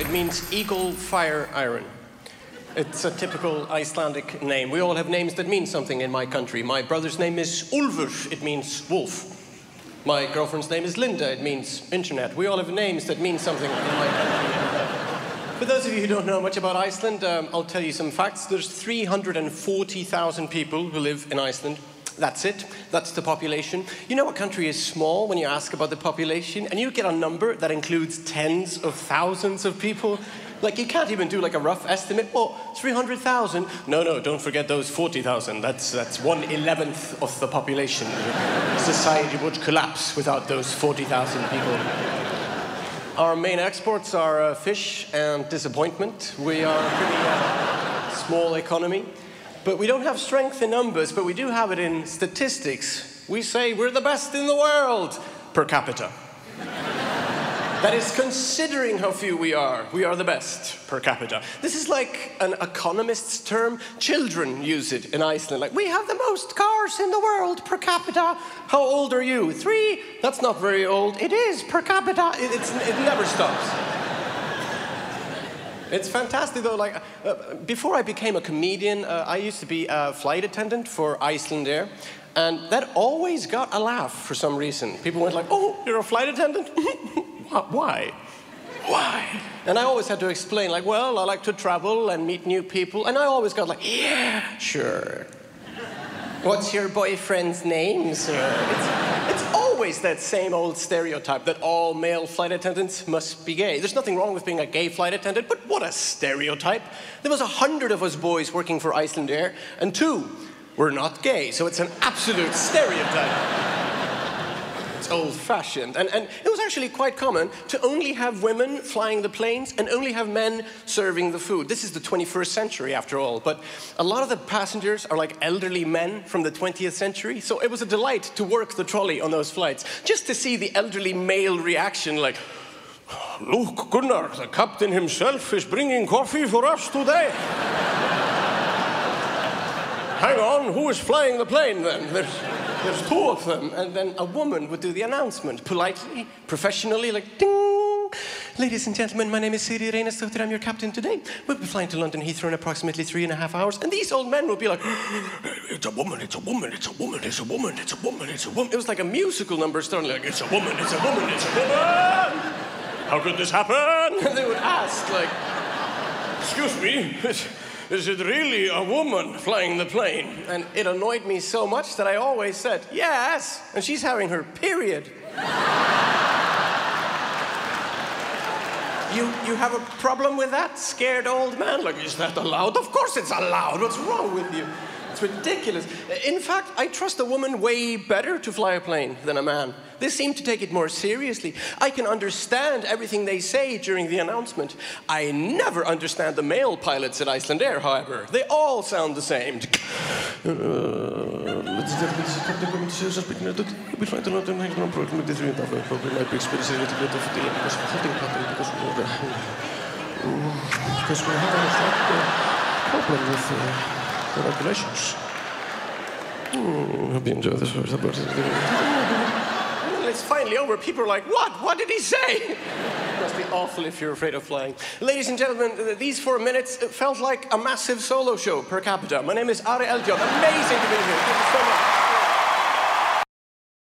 It means eagle fire iron. It's a typical Icelandic name. We all have names that mean something in my country. My brother's name is Ulfur. It means wolf. My girlfriend's name is Linda. It means internet. We all have names that mean something in my country. For those of you who don't know much about Iceland, um, I'll tell you some facts. There's 340,000 people who live in Iceland. That's it. That's the population. You know a country is small when you ask about the population, and you get a number that includes tens of thousands of people. Like you can't even do like a rough estimate. Oh, 300,000. No, no, don't forget those 40,000. That's that's one eleventh of the population. Society would collapse without those 40,000 people. Our main exports are uh, fish and disappointment. We are a pretty uh, small economy, but we don't have strength in numbers, but we do have it in statistics. We say we're the best in the world per capita. That is considering how few we are. We are the best per capita. This is like an economist's term. Children use it in Iceland. Like, we have the most cars in the world per capita. How old are you? Three? That's not very old. It is per capita. It, it never stops. It's fantastic though. Like uh, before I became a comedian, uh, I used to be a flight attendant for Iceland Air, and that always got a laugh for some reason. People went like, "Oh, you're a flight attendant? Why? Why?" And I always had to explain, like, "Well, I like to travel and meet new people," and I always got like, "Yeah, sure." What's your boyfriend's name, sir? It's, it's always that same old stereotype that all male flight attendants must be gay. There's nothing wrong with being a gay flight attendant, but what a stereotype. There was a hundred of us boys working for Iceland Air, and two were not gay, so it's an absolute stereotype. It's old fashioned. And, and it was actually quite common to only have women flying the planes and only have men serving the food. This is the 21st century, after all. But a lot of the passengers are like elderly men from the 20th century. So it was a delight to work the trolley on those flights just to see the elderly male reaction like, Look, Gunnar, the captain himself is bringing coffee for us today. Hang on, who is flying the plane then? There's, there's two of them. And then a woman would do the announcement politely, professionally, like ding. Ladies and gentlemen, my name is Siri Reynesdottir. I'm your captain today. We'll be flying to London Heathrow in approximately three and a half hours. And these old men will be like, It's a woman, it's a woman, it's a woman, it's a woman, it's a woman, it's a woman. It was like a musical number starting like, It's a woman, it's a woman, it's a woman. How could this happen? And they would ask, like, Excuse me, is, it really a woman flying the plane? And it annoyed me so much that I always said, Yes. And she's having her period. You, you have a problem with that, scared old man? Like, is that allowed? Of course it's allowed. What's wrong with you? Ridiculous. In fact, I trust a woman way better to fly a plane than a man. They seem to take it more seriously. I can understand everything they say during the announcement. I never understand the male pilots at Iceland Air, however. They all sound the same. Problem with uh, the regulations. Hmm, hope you enjoy this. Well, it's finally over. People are like, what? What did he say? must be awful if you're afraid of flying. Ladies and gentlemen, these four minutes felt like a massive solo show per capita. My name is Ari Eldjot. Amazing to be here. Thank you so much.